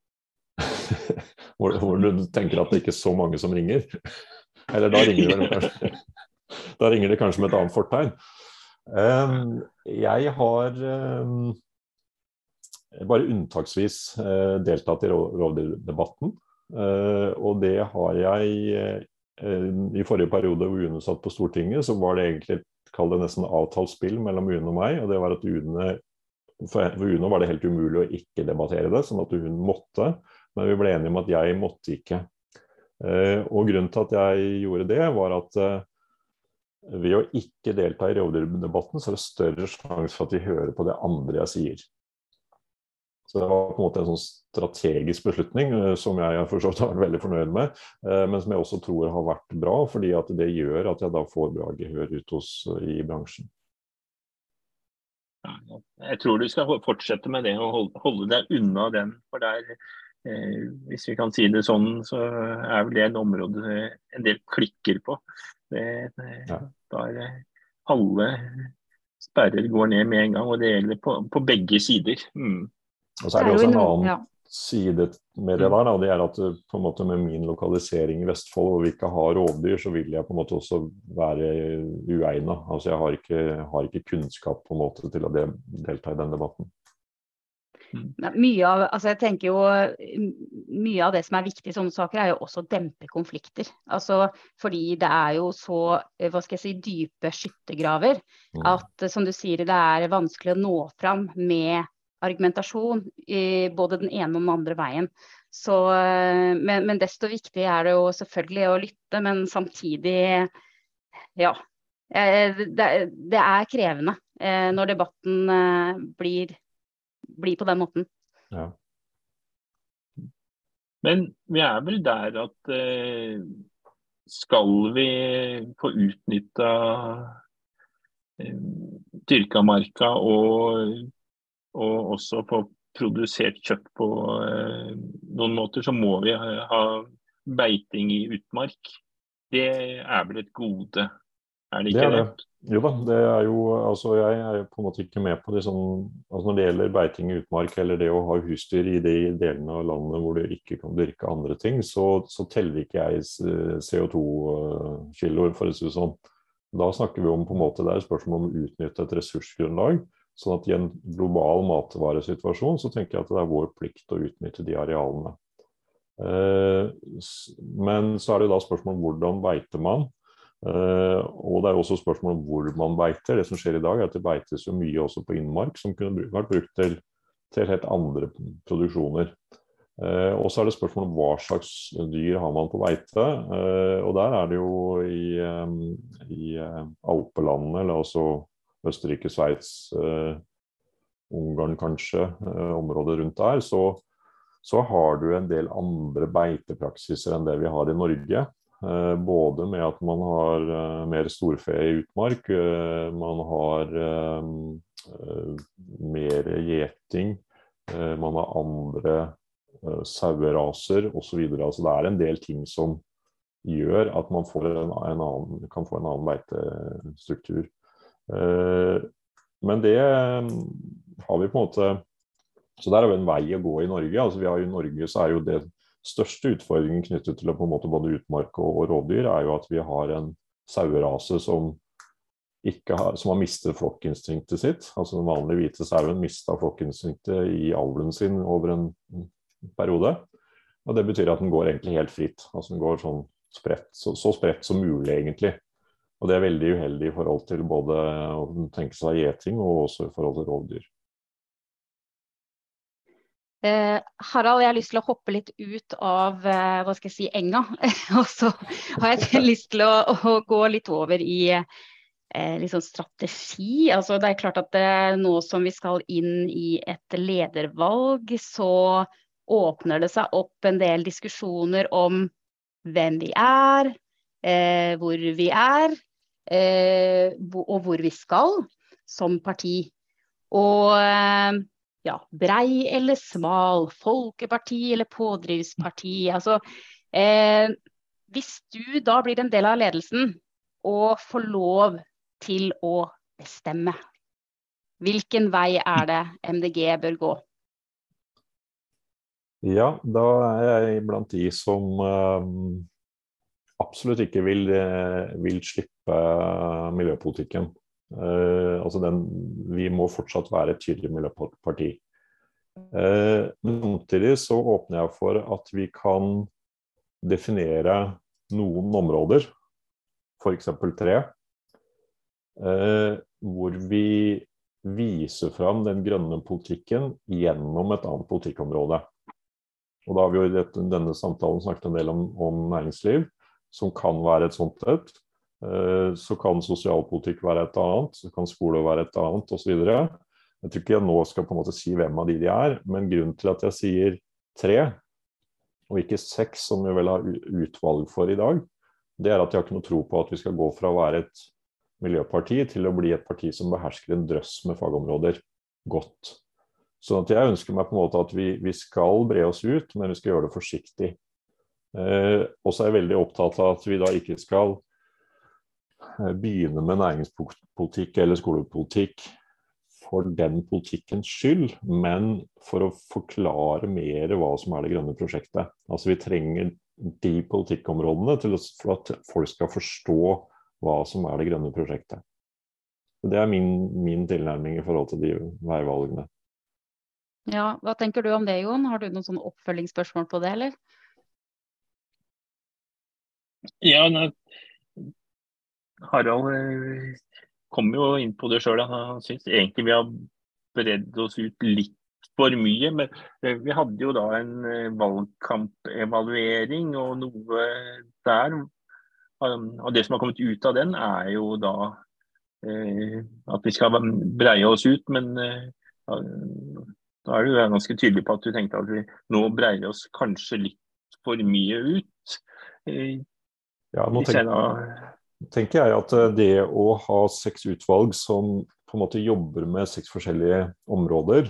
[LAUGHS] hvor, hvor, du tenker at det ikke er så mange som ringer? Eller da ringer det kanskje, [LAUGHS] da ringer det kanskje med et annet fortegn. Um, jeg har um, bare unntaksvis uh, deltatt i rovdyrdebatten. Uh, og det har jeg uh, I forrige periode hvor UNE satt på Stortinget, så var det egentlig kall det nesten avtalt spill mellom UNE og meg. og det var at UNE for, for var det helt umulig å ikke debattere det, sånn at hun måtte. Men vi ble enige om at jeg måtte ikke. Eh, og grunnen til at jeg gjorde det, var at eh, ved å ikke delta i rovdyrdebatten, så er det større sjanse for at de hører på det andre jeg sier. Så det var på en måte en sånn strategisk beslutning eh, som jeg har forstått har vært veldig fornøyd med, men som jeg også tror har vært bra, fordi at det gjør at jeg da får bra gehør ut hos i bransjen. Jeg tror du skal fortsette med det og holde deg unna den. For der, eh, hvis vi kan si det sånn, så er vel det et område en del klikker på. Det, det, der alle sperrer går ned med en gang, og det gjelder på, på begge sider. Mm. Og så er det også en annen side med det der, da, det er at eh, på en måte med min lokalisering i Vestfold, hvor vi ikke har rovdyr, så vil jeg på en måte også være uegna. Altså jeg har ikke, har ikke, kunnskap på en måte til å delta i den debatten. Mye av, altså jeg tenker jo, mye av det som er viktig i sånne saker, er jo også å dempe konflikter. Altså, fordi det er jo så hva skal jeg si, dype skyttergraver mm. at som du sier, det er vanskelig å nå fram med argumentasjon i både den ene og den andre veien. Så, eh, men, men, desto viktigere er det jo selvfølgelig å lytte, men samtidig ja. Eh, det, det er krevende eh, når debatten blir, blir på den måten. Ja. Men vi er vel der at skal vi få utnytta dyrka marka og, og, også få produsert kjøtt på eh, noen måter, så må vi ha beiting i utmark. Det er vel et gode, er det ikke det? det? Jo da, det er jo altså Jeg er på en måte ikke med på det sånn altså Når det gjelder beiting i utmark eller det å ha husdyr i de delene av landet hvor du ikke kan dyrke andre ting, så, så teller ikke jeg CO2-kiloer, for å si det sånn. Da snakker vi om på en måte det er spørsmål om å utnytte et ressursgrunnlag. Sånn at i en global matvaresituasjon så tenker jeg at det er vår plikt å utnytte de arealene. Eh, men så er det da spørsmål om hvordan beiter man. Uh, og det er også spørsmål om hvor man beiter. Det som skjer i dag, er at det beites jo mye også på innmark, som kunne vært brukt til, til helt andre produksjoner. Uh, og så er det spørsmål om hva slags dyr har man på beite. Uh, og der er det jo i, um, i alpelandene, eller altså Østerrike, Sveits, Ungarn kanskje, området rundt der, så, så har du en del andre beitepraksiser enn det vi har i Norge. Eh, både med at man har eh, mer storfe i utmark, eh, man har mer gjeting, man har andre saueraser osv. Altså det er en del ting som gjør at man en, en annen, kan få en annen beitestruktur. Men det har vi på en måte Så der har vi en vei å gå i Norge. Altså vi har I Norge så er jo det største utfordringen knyttet til på en måte både utmark og, og rovdyr, er jo at vi har en sauerase som, har, som har mistet flokkinstinktet sitt. Altså Den vanlige hvite sauen mista flokkinstinktet i avlen sin over en periode. Og Det betyr at den går egentlig helt fritt. Altså Den går sånn spredt, så, så spredt som mulig, egentlig. Og Det er veldig uheldig i forhold til både å tenke seg gjeting og også i forhold til rovdyr. Eh, Harald, jeg har lyst til å hoppe litt ut av eh, hva skal jeg si, enga. [LAUGHS] og så har jeg [LAUGHS] lyst til å, å gå litt over i eh, liksom strategi. Altså, det er klart at eh, nå som vi skal inn i et ledervalg, så åpner det seg opp en del diskusjoner om hvem vi er, eh, hvor vi er, og hvor vi skal som parti. Og ja, brei eller smal, folkeparti eller pådrivsparti. Altså, eh, hvis du da blir en del av ledelsen og får lov til å bestemme, hvilken vei er det MDG bør gå? Ja, da er jeg blant de som absolutt ikke vil, eh, vil slippe miljøpolitikken. Uh, altså den, vi må fortsatt være et tydelig miljøparti. Uh, men samtidig så åpner jeg for at vi kan definere noen områder, f.eks. tre, uh, hvor vi viser fram den grønne politikken gjennom et annet politikkområde. Og da har vi jo i denne samtalen snakket en del om, om næringsliv, som kan være et sånt et. Eh, så kan sosialpolitikk være et annet, så kan skole være et annet osv. Jeg tror ikke jeg nå skal på en måte si hvem av de de er, men grunnen til at jeg sier tre, og ikke seks, som vi vel har utvalg for i dag, det er at jeg har ikke noe tro på at vi skal gå fra å være et miljøparti til å bli et parti som behersker en drøss med fagområder godt. Så jeg ønsker meg på en måte at vi, vi skal bre oss ut, men vi skal gjøre det forsiktig. Eh, og så er jeg veldig opptatt av at vi da ikke skal Eh, begynne med næringspolitikk eller skolepolitikk for den politikkens skyld, men for å forklare mer hva som er det grønne prosjektet. Altså Vi trenger de politikkområdene til for at folk skal forstå hva som er det grønne prosjektet. Det er min, min tilnærming i forhold til de veivalgene. Ja, Hva tenker du om det, Jon? Har du noen oppfølgingsspørsmål på det, eller? Ja, Harald eh, kom jo inn på det sjøl. Han syns egentlig vi har bredd oss ut litt for mye. Men eh, vi hadde jo da en eh, valgkampevaluering og noe der. Og det som har kommet ut av den, er jo da at vi skal breie oss ut. Men da er du ganske tydelig på at du tenkte at vi nå breier oss kanskje litt for mye ut. Ja, nå tenker, tenker jeg at det å ha seks utvalg som på en måte jobber med seks forskjellige områder,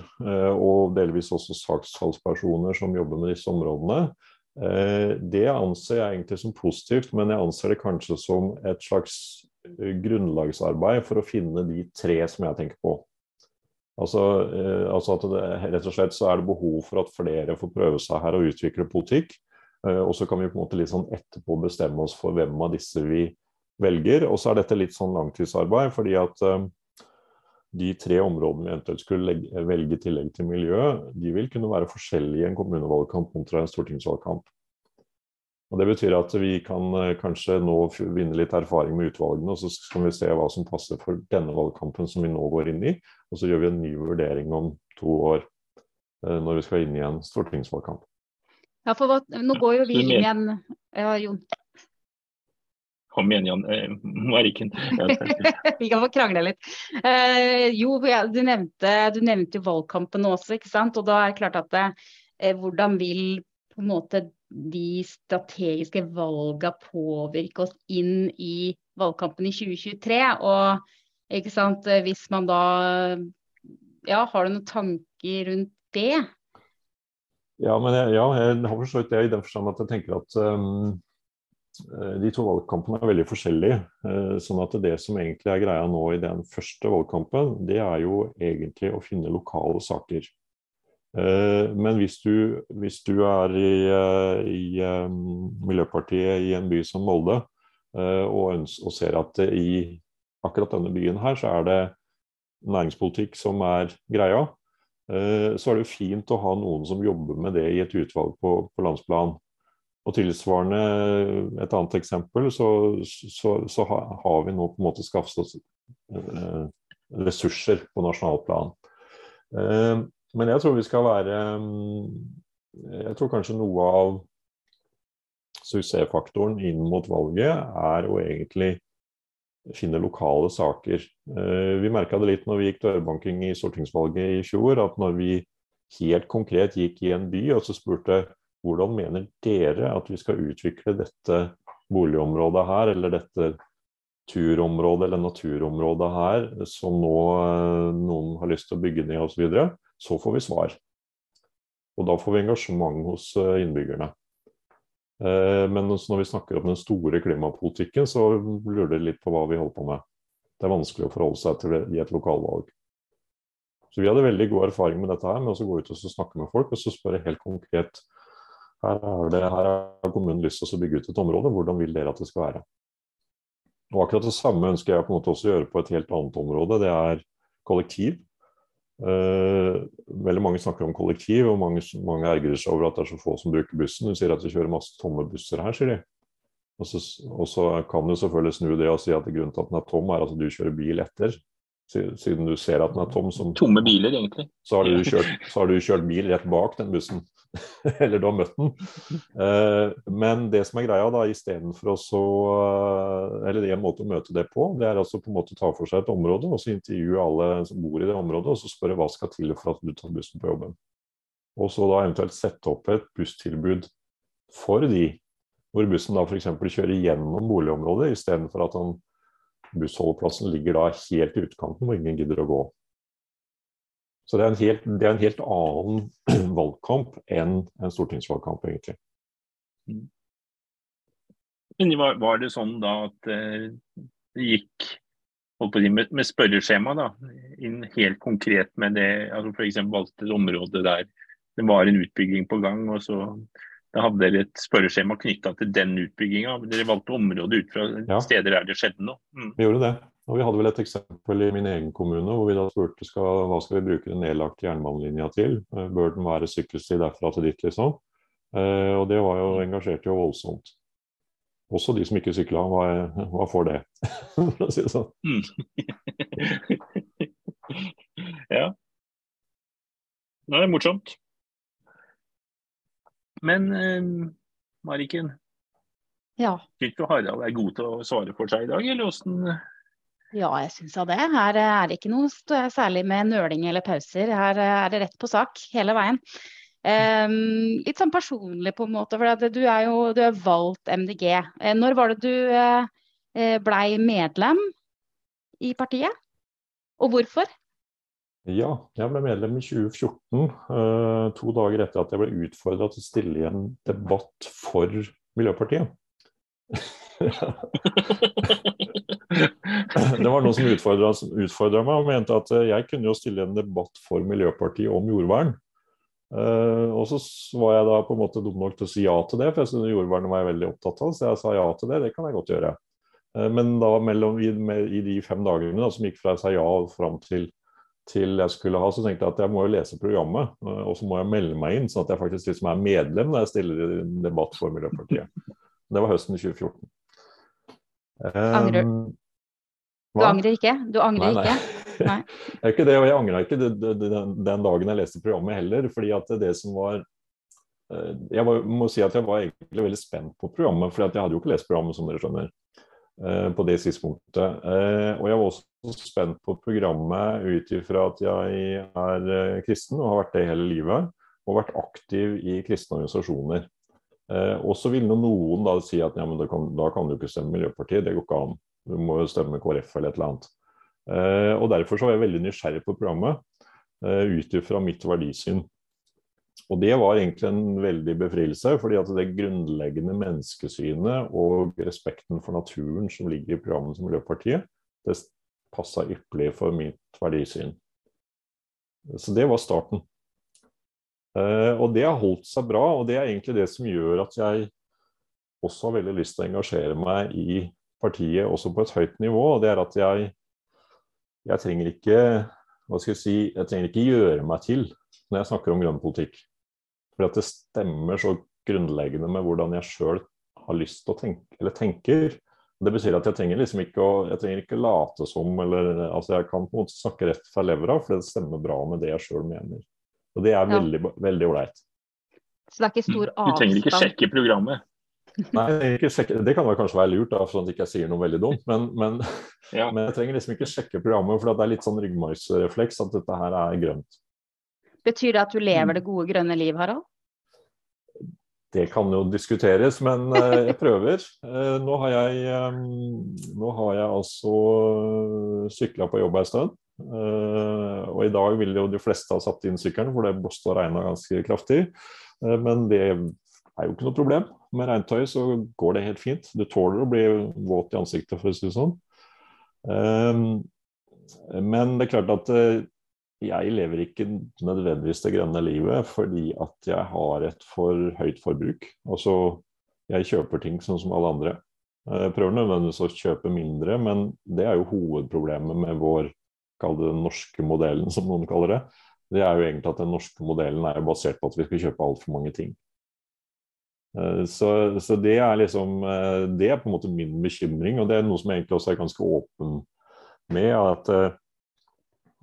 og delvis også saksfallspersoner som jobber med disse områdene, det anser jeg egentlig som positivt, men jeg anser det kanskje som et slags grunnlagsarbeid for å finne de tre som jeg tenker på. Altså, eh, altså at det, rett og slett så er det behov for at flere får prøve seg her og utvikle politikk. Eh, og så kan vi på en måte litt sånn etterpå bestemme oss for hvem av disse vi velger. Og så er dette litt sånn langtidsarbeid, fordi at eh, de tre områdene vi eventuelt skulle legge, velge tillegg til miljø, de vil kunne være forskjellige i en kommunevalgkamp kontra en stortingsvalgkamp. Og Det betyr at vi kan eh, kanskje nå vinne litt erfaring med utvalgene, og så skal vi se hva som passer for denne valgkampen som vi nå går inn i. Og så gjør vi en ny vurdering om to år, når vi skal inn i en stortingsvalgkamp. Ja, for hva, nå går jo vi inn i en Ja, Jon. Kom igjen, Jan. Eh, Mariken. [LAUGHS] vi kan få krangle litt. Eh, jo, du nevnte, du nevnte valgkampen også, ikke sant. Og da er det klart at det, eh, hvordan vil på en måte de strategiske valgene påvirke oss inn i valgkampen i 2023. Og ikke sant, hvis man da Ja, har du noen tanker rundt det? Ja, men jeg, ja, jeg har forstått det i den forstand at jeg tenker at um, de to valgkampene er veldig forskjellige. Uh, sånn at det som egentlig er greia nå i den første valgkampen, det er jo egentlig å finne lokale saker. Uh, men hvis du, hvis du er i, uh, i, um, Miljøpartiet i en by som Molde og, og, ser at i akkurat denne byen her så er det næringspolitikk som er greia, så er det jo fint å ha noen som jobber med det i et utvalg på, på landsplan. Og tilsvarende et annet eksempel, så, så, så har vi nå på en måte skaffet oss ressurser på nasjonalplan. Men jeg tror vi skal være mm, Jeg tror kanskje noe av suksessfaktoren inn mot valget er å egentlig finne lokale saker. Eh, vi merka det litt når vi gikk dørbanking i stortingsvalget i fjor, at når vi helt konkret gikk i en by og så spurte hvordan mener dere at vi skal utvikle dette boligområdet her, eller dette turområdet eller naturområdet her som nå eh, noen har lyst til å bygge ned osv., så, så får vi svar. Og da får vi engasjement hos eh, innbyggerne. Eh, men når vi snakker om den store klimapolitikken, så lurer det litt på hva vi holder på med. Det er vanskelig å forholde seg til det i et lokalvalg. Så vi hadde veldig god erfaring med dette her, med å gå ut og snakke med folk og så spørre helt konkret er her har kommunen lyst til å bygge ut et område, hvordan vil dere at det skal være? Og Akkurat det samme ønsker jeg på en måte også å gjøre på et helt annet område. Det er kollektiv. Uh, veldig mange snakker om kollektiv, og mange, mange ergrer seg over at det er så få som bruker bussen. Du sier at de kjører masse tomme busser her, sier de. Og så, og så kan du selvfølgelig snu det og si at grunnen til at den er tom, er at du kjører bil etter. Siden du ser at den er tom. Som, Tomme biler, egentlig. Så har, [LAUGHS] kjørt, så har, du kjørt, bil rett bak den bussen. [LAUGHS] Eller du har møtt den. Eh, men det som er greia, da, istedenfor å så uh, Eller en måte å møte det på, det er altså på en måte ta for seg et område og så intervjue alle som bor i det området, og så spørre hva skal til for at du tar bussen på jobben. Og så da eventuelt sette opp et busstilbud for de, hvor bussen da f.eks. kjører gjennom boligområdet istedenfor at han bussholdeplassen ligger da helt i utkanten hvor ingen gidder å gå. Så det er en helt, er en helt annen [CLEARS THROAT] valgkamp enn en stortingsvalgkamp, egentlig. Men var, var det sånn da at eh, det gikk med, med spørreskjema da, inn helt konkret med det, altså f.eks. valgte et område der det var en utbygging på gang, og så da hadde dere et spørreskjema knytta til den utbygginga. Dere valgte området ut fra ja. steder der det skjedde noe. Mm. Vi gjorde det. Og Vi hadde vel et eksempel i min egen kommune hvor vi da spurte skal, hva skal vi bruke den nedlagte jernbanelinja til. Eh, bør den være sykkelsti derfra til dit, liksom. Eh, og det var jo engasjert jo voldsomt. Også de som ikke sykla, var, var for det, [LAUGHS] for å si det sånn. Mm. [LAUGHS] ja. Det er morsomt. Men eh, Mariken, ja. syns du Harald er god til å svare for seg i dag, eller åssen? Ja, jeg syns det. Her er det ikke noe særlig med nøling eller pauser. Her er det rett på sak hele veien. Um, litt sånn personlig på en måte, for du er jo du er valgt MDG. Uh, når var det du blei medlem i partiet, og hvorfor? Ja, jeg ble medlem i 2014, uh, to dager etter at jeg ble utfordra til å stille i en debatt for Miljøpartiet. [LAUGHS] det var noen som utfordra meg og mente at jeg kunne jo stille en debatt for Miljøpartiet om jordvern. Uh, og så var jeg da på en måte dum nok til å si ja til det, for jeg synes jordvernet var jeg veldig opptatt av. Så jeg sa ja til det, det kan jeg godt gjøre. Men da mellom, i, med, i, de fem dagene da, som gikk fra jeg sa ja fram til, til, jeg skulle ha, så tenkte jeg at jeg må jo lese programmet. Uh, og så må jeg melde meg inn, sånn at jeg faktisk liksom er medlem når jeg stiller i en debatt for Miljøpartiet. Det var høsten 2014. Angrer du? Um, du angrer ikke? Du angrer nei, nei. ikke? [LAUGHS] Nei. Jeg ikke det, jeg angra ikke den, dagen jeg leste programmet heller. fordi at det som var eh, Jeg var, må si at jeg var egentlig veldig spent på programmet, for jeg hadde jo ikke lest programmet, som dere skjønner. Eh, på det tidspunktet. Eh, og jeg var også spent på programmet ut ifra at jeg er kristen og har vært det hele livet. Og vært aktiv i kristne organisasjoner. Og så vil noen da si at ja, kan, da kan du ikke stemme Miljøpartiet, det går ikke an. Du må jo stemme KrF eller et eller annet. Eh, og Derfor så var jeg veldig nysgjerrig på programmet eh, ut ifra mitt verdisyn. Og det var egentlig en veldig befrielse, fordi at det grunnleggende menneskesynet og respekten for naturen som ligger i programmet som Miljøpartiet, det passa ypperlig for mitt verdisyn. Så det var starten. Uh, og det har holdt seg bra, og det er egentlig det som gjør at jeg også har veldig lyst til å engasjere meg i partiet også på et høyt nivå. og det er at jeg jeg trenger ikke hva skal jeg si, jeg trenger ikke gjøre meg til når jeg snakker om grønn politikk. For at det stemmer så grunnleggende med hvordan jeg sjøl har lyst til å tenke, eller tenker. Det betyr at jeg trenger liksom ikke å jeg trenger ikke late som, eller altså jeg kan på en måte snakke rett fra levra, for det stemmer bra med det jeg sjøl mener. Og det er veldig veldig ålreit. Så det er ikke stor avstand? Du trenger ikke sjekke programmet. Nei, sjekke, Det kan kanskje være lurt, da, sånn at jeg ikke sier noe veldig dumt. Men, men, ja. [LAUGHS] men, jeg trenger liksom ikke sjekke programmet, for det er litt sånn ryggmargsrefleks at dette her er grønt. Betyr det at du lever det gode grønne liv, Harald? Det kan jo diskuteres, men uh, jeg prøver. Uh, nå, har jeg, um, nå har jeg altså sykla på jobb en stund. Og i dag ville jo de fleste ha satt inn sykkelen, for det blåste og regna ganske kraftig. men det er jo ikke noe problem. Med regntøy så går det helt fint. Du tåler å bli våt i ansiktet, for å si det sånn. Men det er klart at jeg lever ikke nødvendigvis det grønne livet fordi at jeg har et for høyt forbruk. Altså, jeg kjøper ting sånn som alle andre. Jeg eh, prøver nødvendigvis å kjøpe mindre, men det er jo hovedproblemet med vår kall det den norske modellen, som noen kaller det. Det er jo egentlig at den norske modellen er basert på at vi skal kjøpe altfor mange ting. Eh, så, så, det er liksom eh, Det er på en måte min bekymring, og det er noe som jeg egentlig også er ganske åpen med. at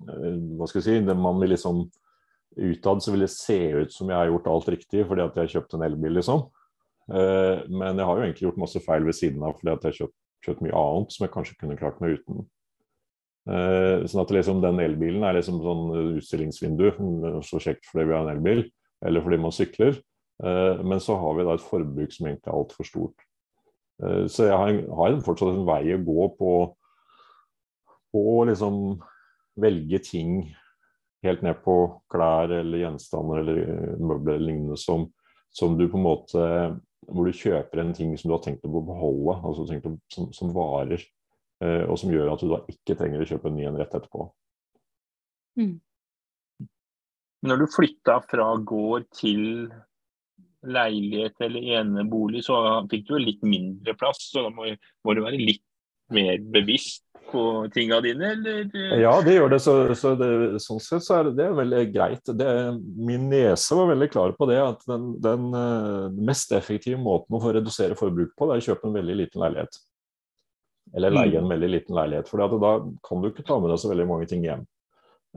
hva skal jeg si, det Man vil liksom Utad så vil det se ut som jeg har gjort alt riktig fordi at jeg har kjøpt en elbil, liksom. Men jeg har jo egentlig gjort masse feil ved siden av fordi at jeg har kjøpt, kjøpt mye annet som jeg kanskje kunne klart meg uten. Sånn at liksom den elbilen er liksom sånn utstillingsvindu, så kjekt fordi vi har en elbil, eller fordi man sykler. Eh, men så har vi da et forbruk som egentlig er altfor stort. Eh, så jeg har, fortsatt en vei å gå på å liksom velge ting helt ned på klær eller gjenstander eller møbler eller lignende som, som, du på en måte Hvor du kjøper en ting som du har tenkt å beholde, altså tenkt å, som, som, varer. Eh, og som gjør at du da ikke trenger å kjøpe en ny en rett etterpå. Mm. Når du flytta fra gård til leilighet eller enebolig, så fikk du litt mindre plass. Så da må, må du være litt mer bevisst på tinga dine, eller? Ja, det gjør det. Så, så det, sånn sett så er det, det er veldig greit. Det, min nese var veldig klar på det, at den, den uh, mest effektive måten å få redusere forbruk på, det er å kjøpe en veldig liten leilighet. Eller leie en mm. veldig liten leilighet. For da kan du ikke ta med deg så veldig mange ting hjem.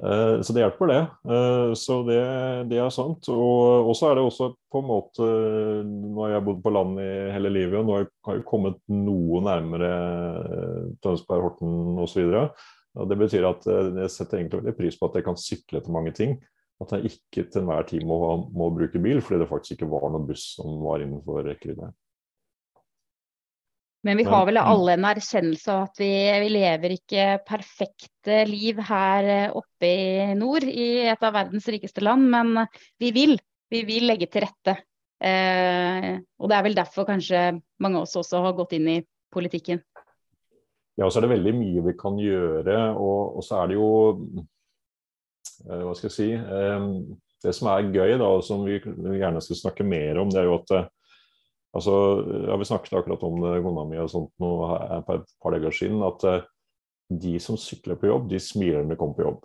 Eh, så det hjelper, det. Eh, så det, det er sant. Og så er det også på en måte Nå har jeg bodd på land i hele livet, og nå har jeg kommet noe nærmere eh, Tønsberg, Horten osv. Det betyr at jeg setter egentlig veldig pris på at jeg kan sykle til mange ting. At jeg ikke til enhver tid må, må, bruke bil fordi det faktisk ikke var noen buss som var innenfor rekkevidde. Men vi har vel alle en erkjennelse av at vi, vi, lever ikke perfekte liv her eh, oppe i nord, i et av verdens rikeste land. Men vi vil. Vi vil legge til rette. Eh, og det er vel derfor kanskje mange av oss også har gått inn i politikken. Ja, så er det veldig mye vi kan gjøre. Og, og så er det jo Eh, hva skal jeg si eh, Det som er gøy, da, og som vi gjerne skal snakke mer om, det er jo at eh, altså, ja, Vi snakket akkurat om det, mi og sånt nå for et par dager siden, at de som sykler på jobb, de smiler når de kommer på jobb.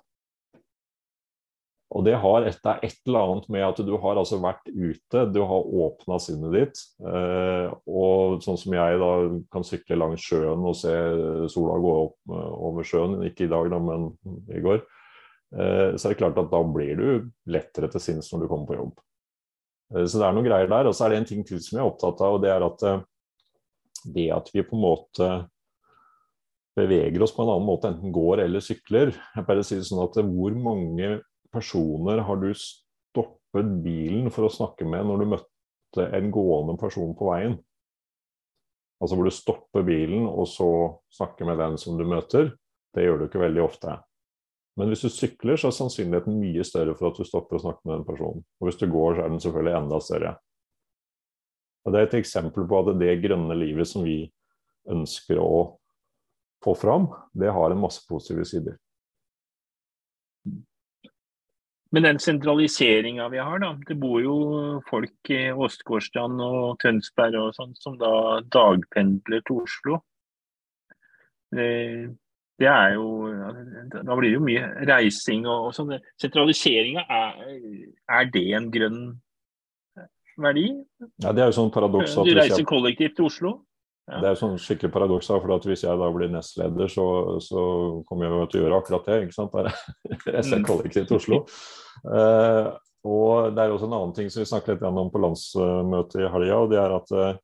Og det, har et, det er et eller annet med at du har altså vært ute, du har åpna sinnet ditt. Eh, og sånn som jeg da kan sykle langs sjøen og se sola gå opp over sjøen, ikke i dag da, men i går. Eh, så er det klart at da blir du lettere til sinns når du kommer på jobb. Eh, så det er noen greier der. Og så er det en ting til som jeg er opptatt av, og det er at eh, det at vi på en måte beveger oss på en annen måte, enten går eller sykler. Jeg bare sier sånn at Hvor mange personer har du stoppet bilen for å snakke med når du møtte en gående person på veien? Altså hvor du stopper bilen og så snakker med den som du møter. Det gjør du ikke veldig ofte. Men hvis du sykler, så er sannsynligheten mye større for at du stopper å snakke med den personen. Og hvis du går, så er den selvfølgelig enda større. Og Det er et eksempel på at det grønne livet som vi ønsker å få fram, det har en masse positive sider. Men den sentraliseringa vi har, da. Det bor jo folk i Åsgårdstrand og Tønsberg og sånn som da dagpendler til Oslo. Det det er jo Da blir det jo mye reising og, og sånn. Sentraliseringa, er, er, det en grønn verdi? Ja, det er jo sånn paradoks Du reiser kollektivt til Oslo? Ja. Det er jo sånn skikkelig paradoks, for at hvis jeg da blir nestleder, så, så kommer jeg til å gjøre akkurat det. ikke sant? [LAUGHS] Reise mm. kollektivt til Oslo. Uh, og det er jo også en annen ting som vi snakket litt om på landsmøtet i helga, og det er at Eh,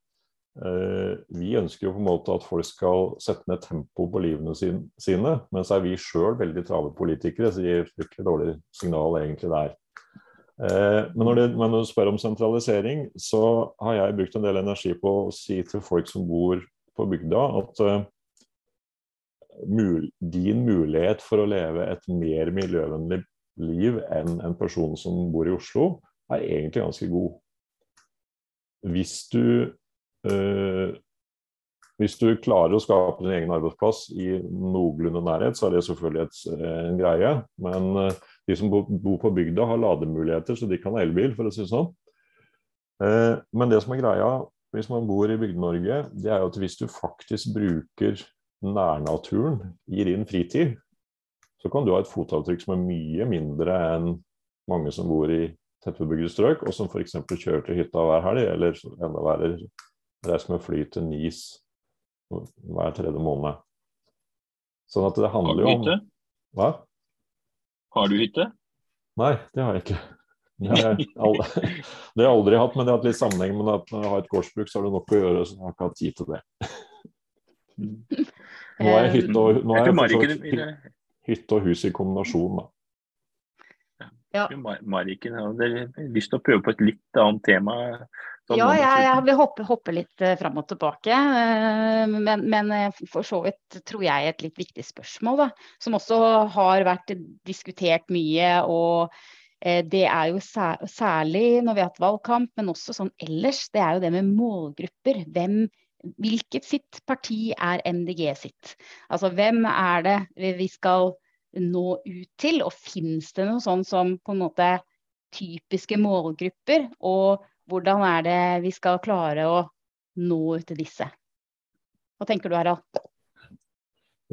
vi ønsker jo på en måte at folk skal sette ned tempo på livene sine, men så er vi sjøl veldig travle politikere, så det gir fryktelig dårlig signal egentlig der. Eh, men når, det, når, du spør om sentralisering, så har jeg brukt en del energi på å si til folk som bor på bygda, at mul din mulighet for å leve et mer miljøvennlig liv enn en person som bor i Oslo, er egentlig ganske god. Hvis du hvis du klarer å skape din egen arbeidsplass i noenlunde nærhet, så er det selvfølgelig et, eh, en greie. Men uh, de som bor på bygda, har lademuligheter, så de kan ha elbil, for å si det sånn. Men det som er greia hvis man bor i Bygde-Norge, det er jo at hvis du faktisk bruker nærnaturen i din fritid, så kan du ha et fotavtrykk som er mye mindre enn mange som bor i tettbebygde strøk, og som f.eks. kjører til hytta hver helg, eller enda verre reiser med fly til NIS hver tredje måned. Sånn at det handler jo om Har du hytte? Hva? Har du hytte? Nei, det har jeg ikke. Det har jeg aldri, [LAUGHS] det har jeg aldri hatt, men det har hatt litt sammenheng med at når jeg har et gårdsbruk, så har du nok å gjøre, så jeg har ikke hatt tid til det. [LAUGHS] Nå er hytte og, nå er hytte, hytte og hus i kombinasjon, da. Ja. Mariken, har lyst til å prøve på et litt annet tema? Ja, jeg, jeg vil hoppe, hoppe litt uh, fram og tilbake. Uh, men, men uh, for så vidt tror jeg et litt viktig spørsmål, da, som også har vært diskutert mye. og det er jo særlig når vi har hatt valgkamp, men også sånn ellers. Det er jo det med målgrupper. Hvem, hvilket sitt parti er MDG sitt? Altså hvem er det vi skal nå ut til? Og fins det noe sånn som på en måte typiske målgrupper? Og hvordan er det vi skal klare å nå ut til disse? Hva tenker du Harald?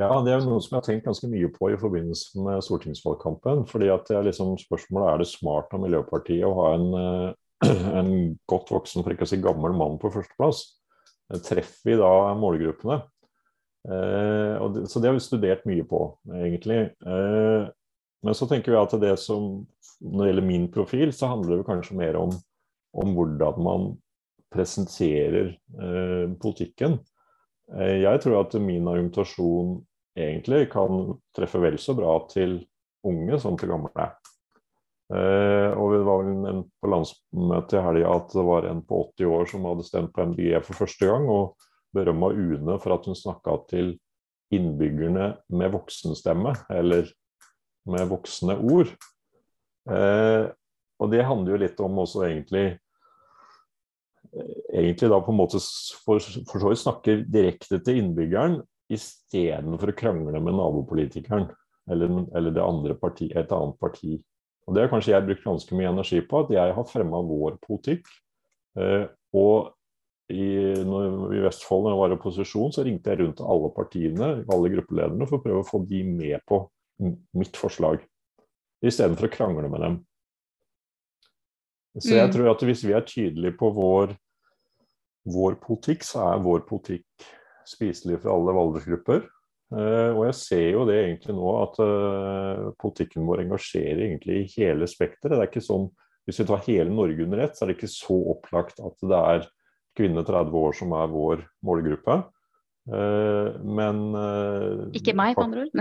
Ja, Det er noe som jeg har tenkt ganske mye på i forbindelse med stortingsvalgkampen. fordi at det er liksom Spørsmålet er det smart av Miljøpartiet å ha en, eh, [CLEARS THROAT] en godt voksen, for ikke å si gammel mann på førsteplass. Treffer vi da målgruppene? Eh, det, så det har vi studert mye på, egentlig. Eh, men så tenker vi at det som, når det gjelder min profil, så handler det kanskje mer om om hvordan man presenterer eh, politikken. Eh, jeg tror at min argumentasjon egentlig kan treffe vel så bra til unge som til gamle. Eh, og det var vel en på landsmøtet i helga at det var en på 80 år som hadde stemt på MDG for første gang, og berømma UNE for at hun snakka til innbyggerne med voksenstemme, eller med voksne ord. Eh, og det handler jo litt om også egentlig egentlig da på en måte for, for så vidt snakker direkte til innbyggeren istedenfor å krangle med nabopolitikeren eller, eller andre parti, et annet parti. Og Det har kanskje jeg brukt ganske mye energi på, at jeg har fremma vår politikk. Eh, og i, når, i Vestfold, når jeg var i opposisjon, så ringte jeg rundt til alle partiene, alle gruppelederne, for å prøve å få de med på mitt forslag. Istedenfor å krangle med dem. Så jeg mm. tror at hvis vi er tydelige på vår, vår politikk, så er vår politikk spiselig for alle aldersgrupper. Uh, og jeg ser jo det egentlig nå at uh, politikken vår engasjerer egentlig i hele spekteret. Det er ikke sånn, Hvis vi tar hele Norge under ett, så er det ikke så opplagt at det er kvinner 30 år som er vår målgruppe. Uh, men Ikke meg, på andre ord.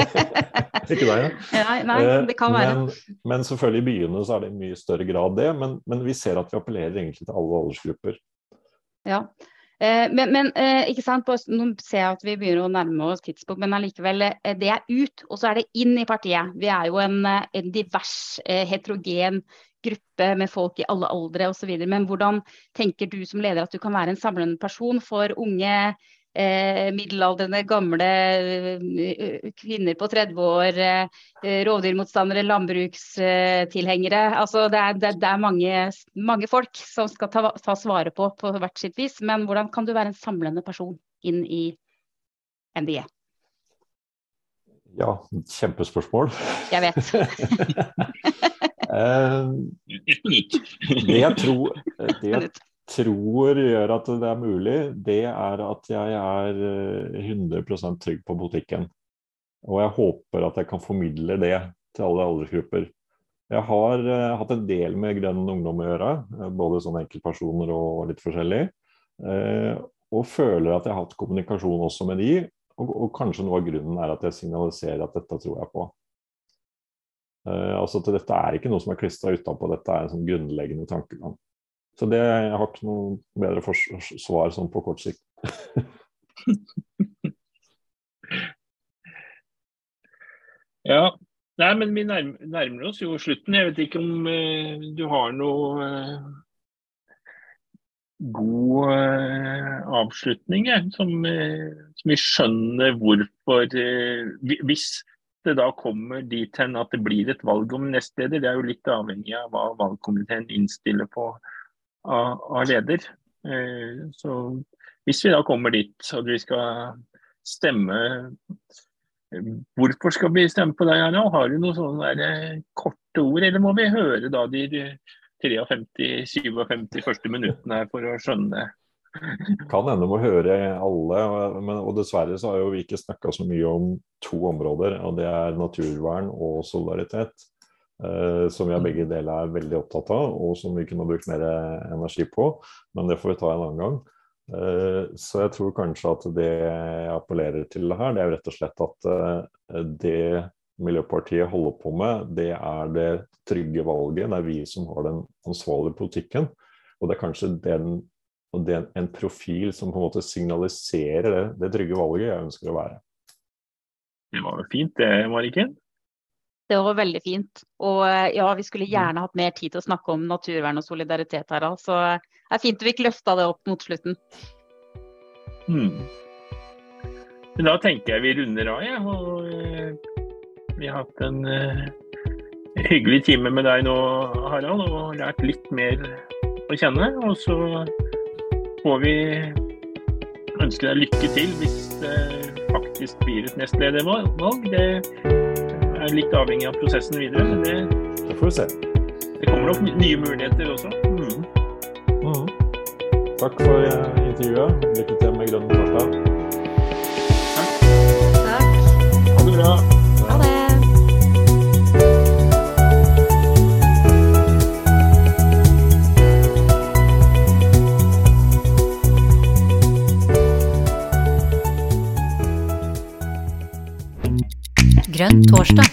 [LAUGHS] ikke deg, ja. [LAUGHS] Nei, Nei, det kan være. Men, men, selvfølgelig i byene så er det i mye større grad det. Men, men vi ser at vi appellerer egentlig til alle aldersgrupper. Ja, Eh, men, men eh, ikke sant, nå ser jeg at vi begynner å nærme oss tidspunkt, men allikevel. Eh, det er ut, og så er det inn i partiet. Vi er jo en, en divers, heterogen gruppe med folk i alle aldre osv. Men hvordan tenker du som leder at du kan være en samlende person for unge eh, middelaldrende, gamle eh, kvinner på 30 år, eh, rovdyrmotstandere, landbrukstilhengere. Altså det er, det, det er mange, mange, folk som skal ta, ta svaret på på hvert sitt vis. Men hvordan kan du være en samlende person inn i NDE? Ja, kjempespørsmål. Jeg vet. [LAUGHS] Eh, det jeg tror, det jeg tror gjør at det er mulig, det er at jeg er 100 eh, trygg på butikken. Og jeg håper at jeg kan formidle det til alle aldersgrupper. Jeg har uh, hatt en del med Grønn ungdom å gjøre, eh, både sånne enkeltpersoner og litt forskjellig. Uh, og føler at jeg har hatt kommunikasjon også med de, og, og, kanskje noe av grunnen er at jeg signaliserer at dette tror jeg på. Uh, altså at Dette er ikke noe som er klistra utapå, dette er en sånn grunnleggende tankegang. Så det, jeg har ikke noe bedre svar sånn på kort sikt. [LAUGHS] ja. Nei, men vi nærmer, nærmer, oss jo slutten. Jeg vet ikke om uh, du har noe uh, god uh, avslutning, jeg, som, som, vi skjønner hvorfor Hvis det da kommer dit hen at det blir et valg om nestleder, det er jo litt avhengig av hva valgkomiteen innstiller på av, av leder. Eh, så hvis vi da kommer dit og vi skal stemme Hvorfor skal vi stemme på deg, Arna? Har du noen sånne eh, korte ord, eller må vi høre da de 53-57 første minuttene her for å skjønne? Kan hende må høre alle, men, og dessverre så har jo vi ikke snakka så mye om to områder. og Det er naturvern og solidaritet. Uh, som vi begge deler er veldig opptatt av, og som vi kunne brukt mer energi på. Men det får vi ta en annen gang. Uh, så jeg tror kanskje at det jeg appellerer til her, det er rett og slett at uh, det Miljøpartiet holder på med, det er det trygge valget. Det er vi som har den ansvarlige politikken. Og det er kanskje den, det er en profil som på en måte signaliserer det, det trygge valget jeg ønsker å være. Det var jo fint det, Mariken. Det var veldig fint. Og eh, ja, vi skulle mm. gjerne hatt mer tid til å snakke om naturvern og solidaritet her. Så det er fint du fikk løfta det opp mot slutten. Hmm. Men da tenker jeg vi runder av, jeg. Ja. Og uh, vi har hatt en uh, hyggelig time med deg nå, Harald, og lært litt mer å kjenne. Og så får vi ønske deg lykke til hvis det faktisk blir et nestledervalg. Det er litt avhengig av prosessen videre, men det, det får vi se. Det kommer nok nye muligheter også. Mm. Mm. Takk for uh, intervjuet. Lykke til med Grønn torsdag. Takk. Takk. Ha det bra. Grønn torsdag.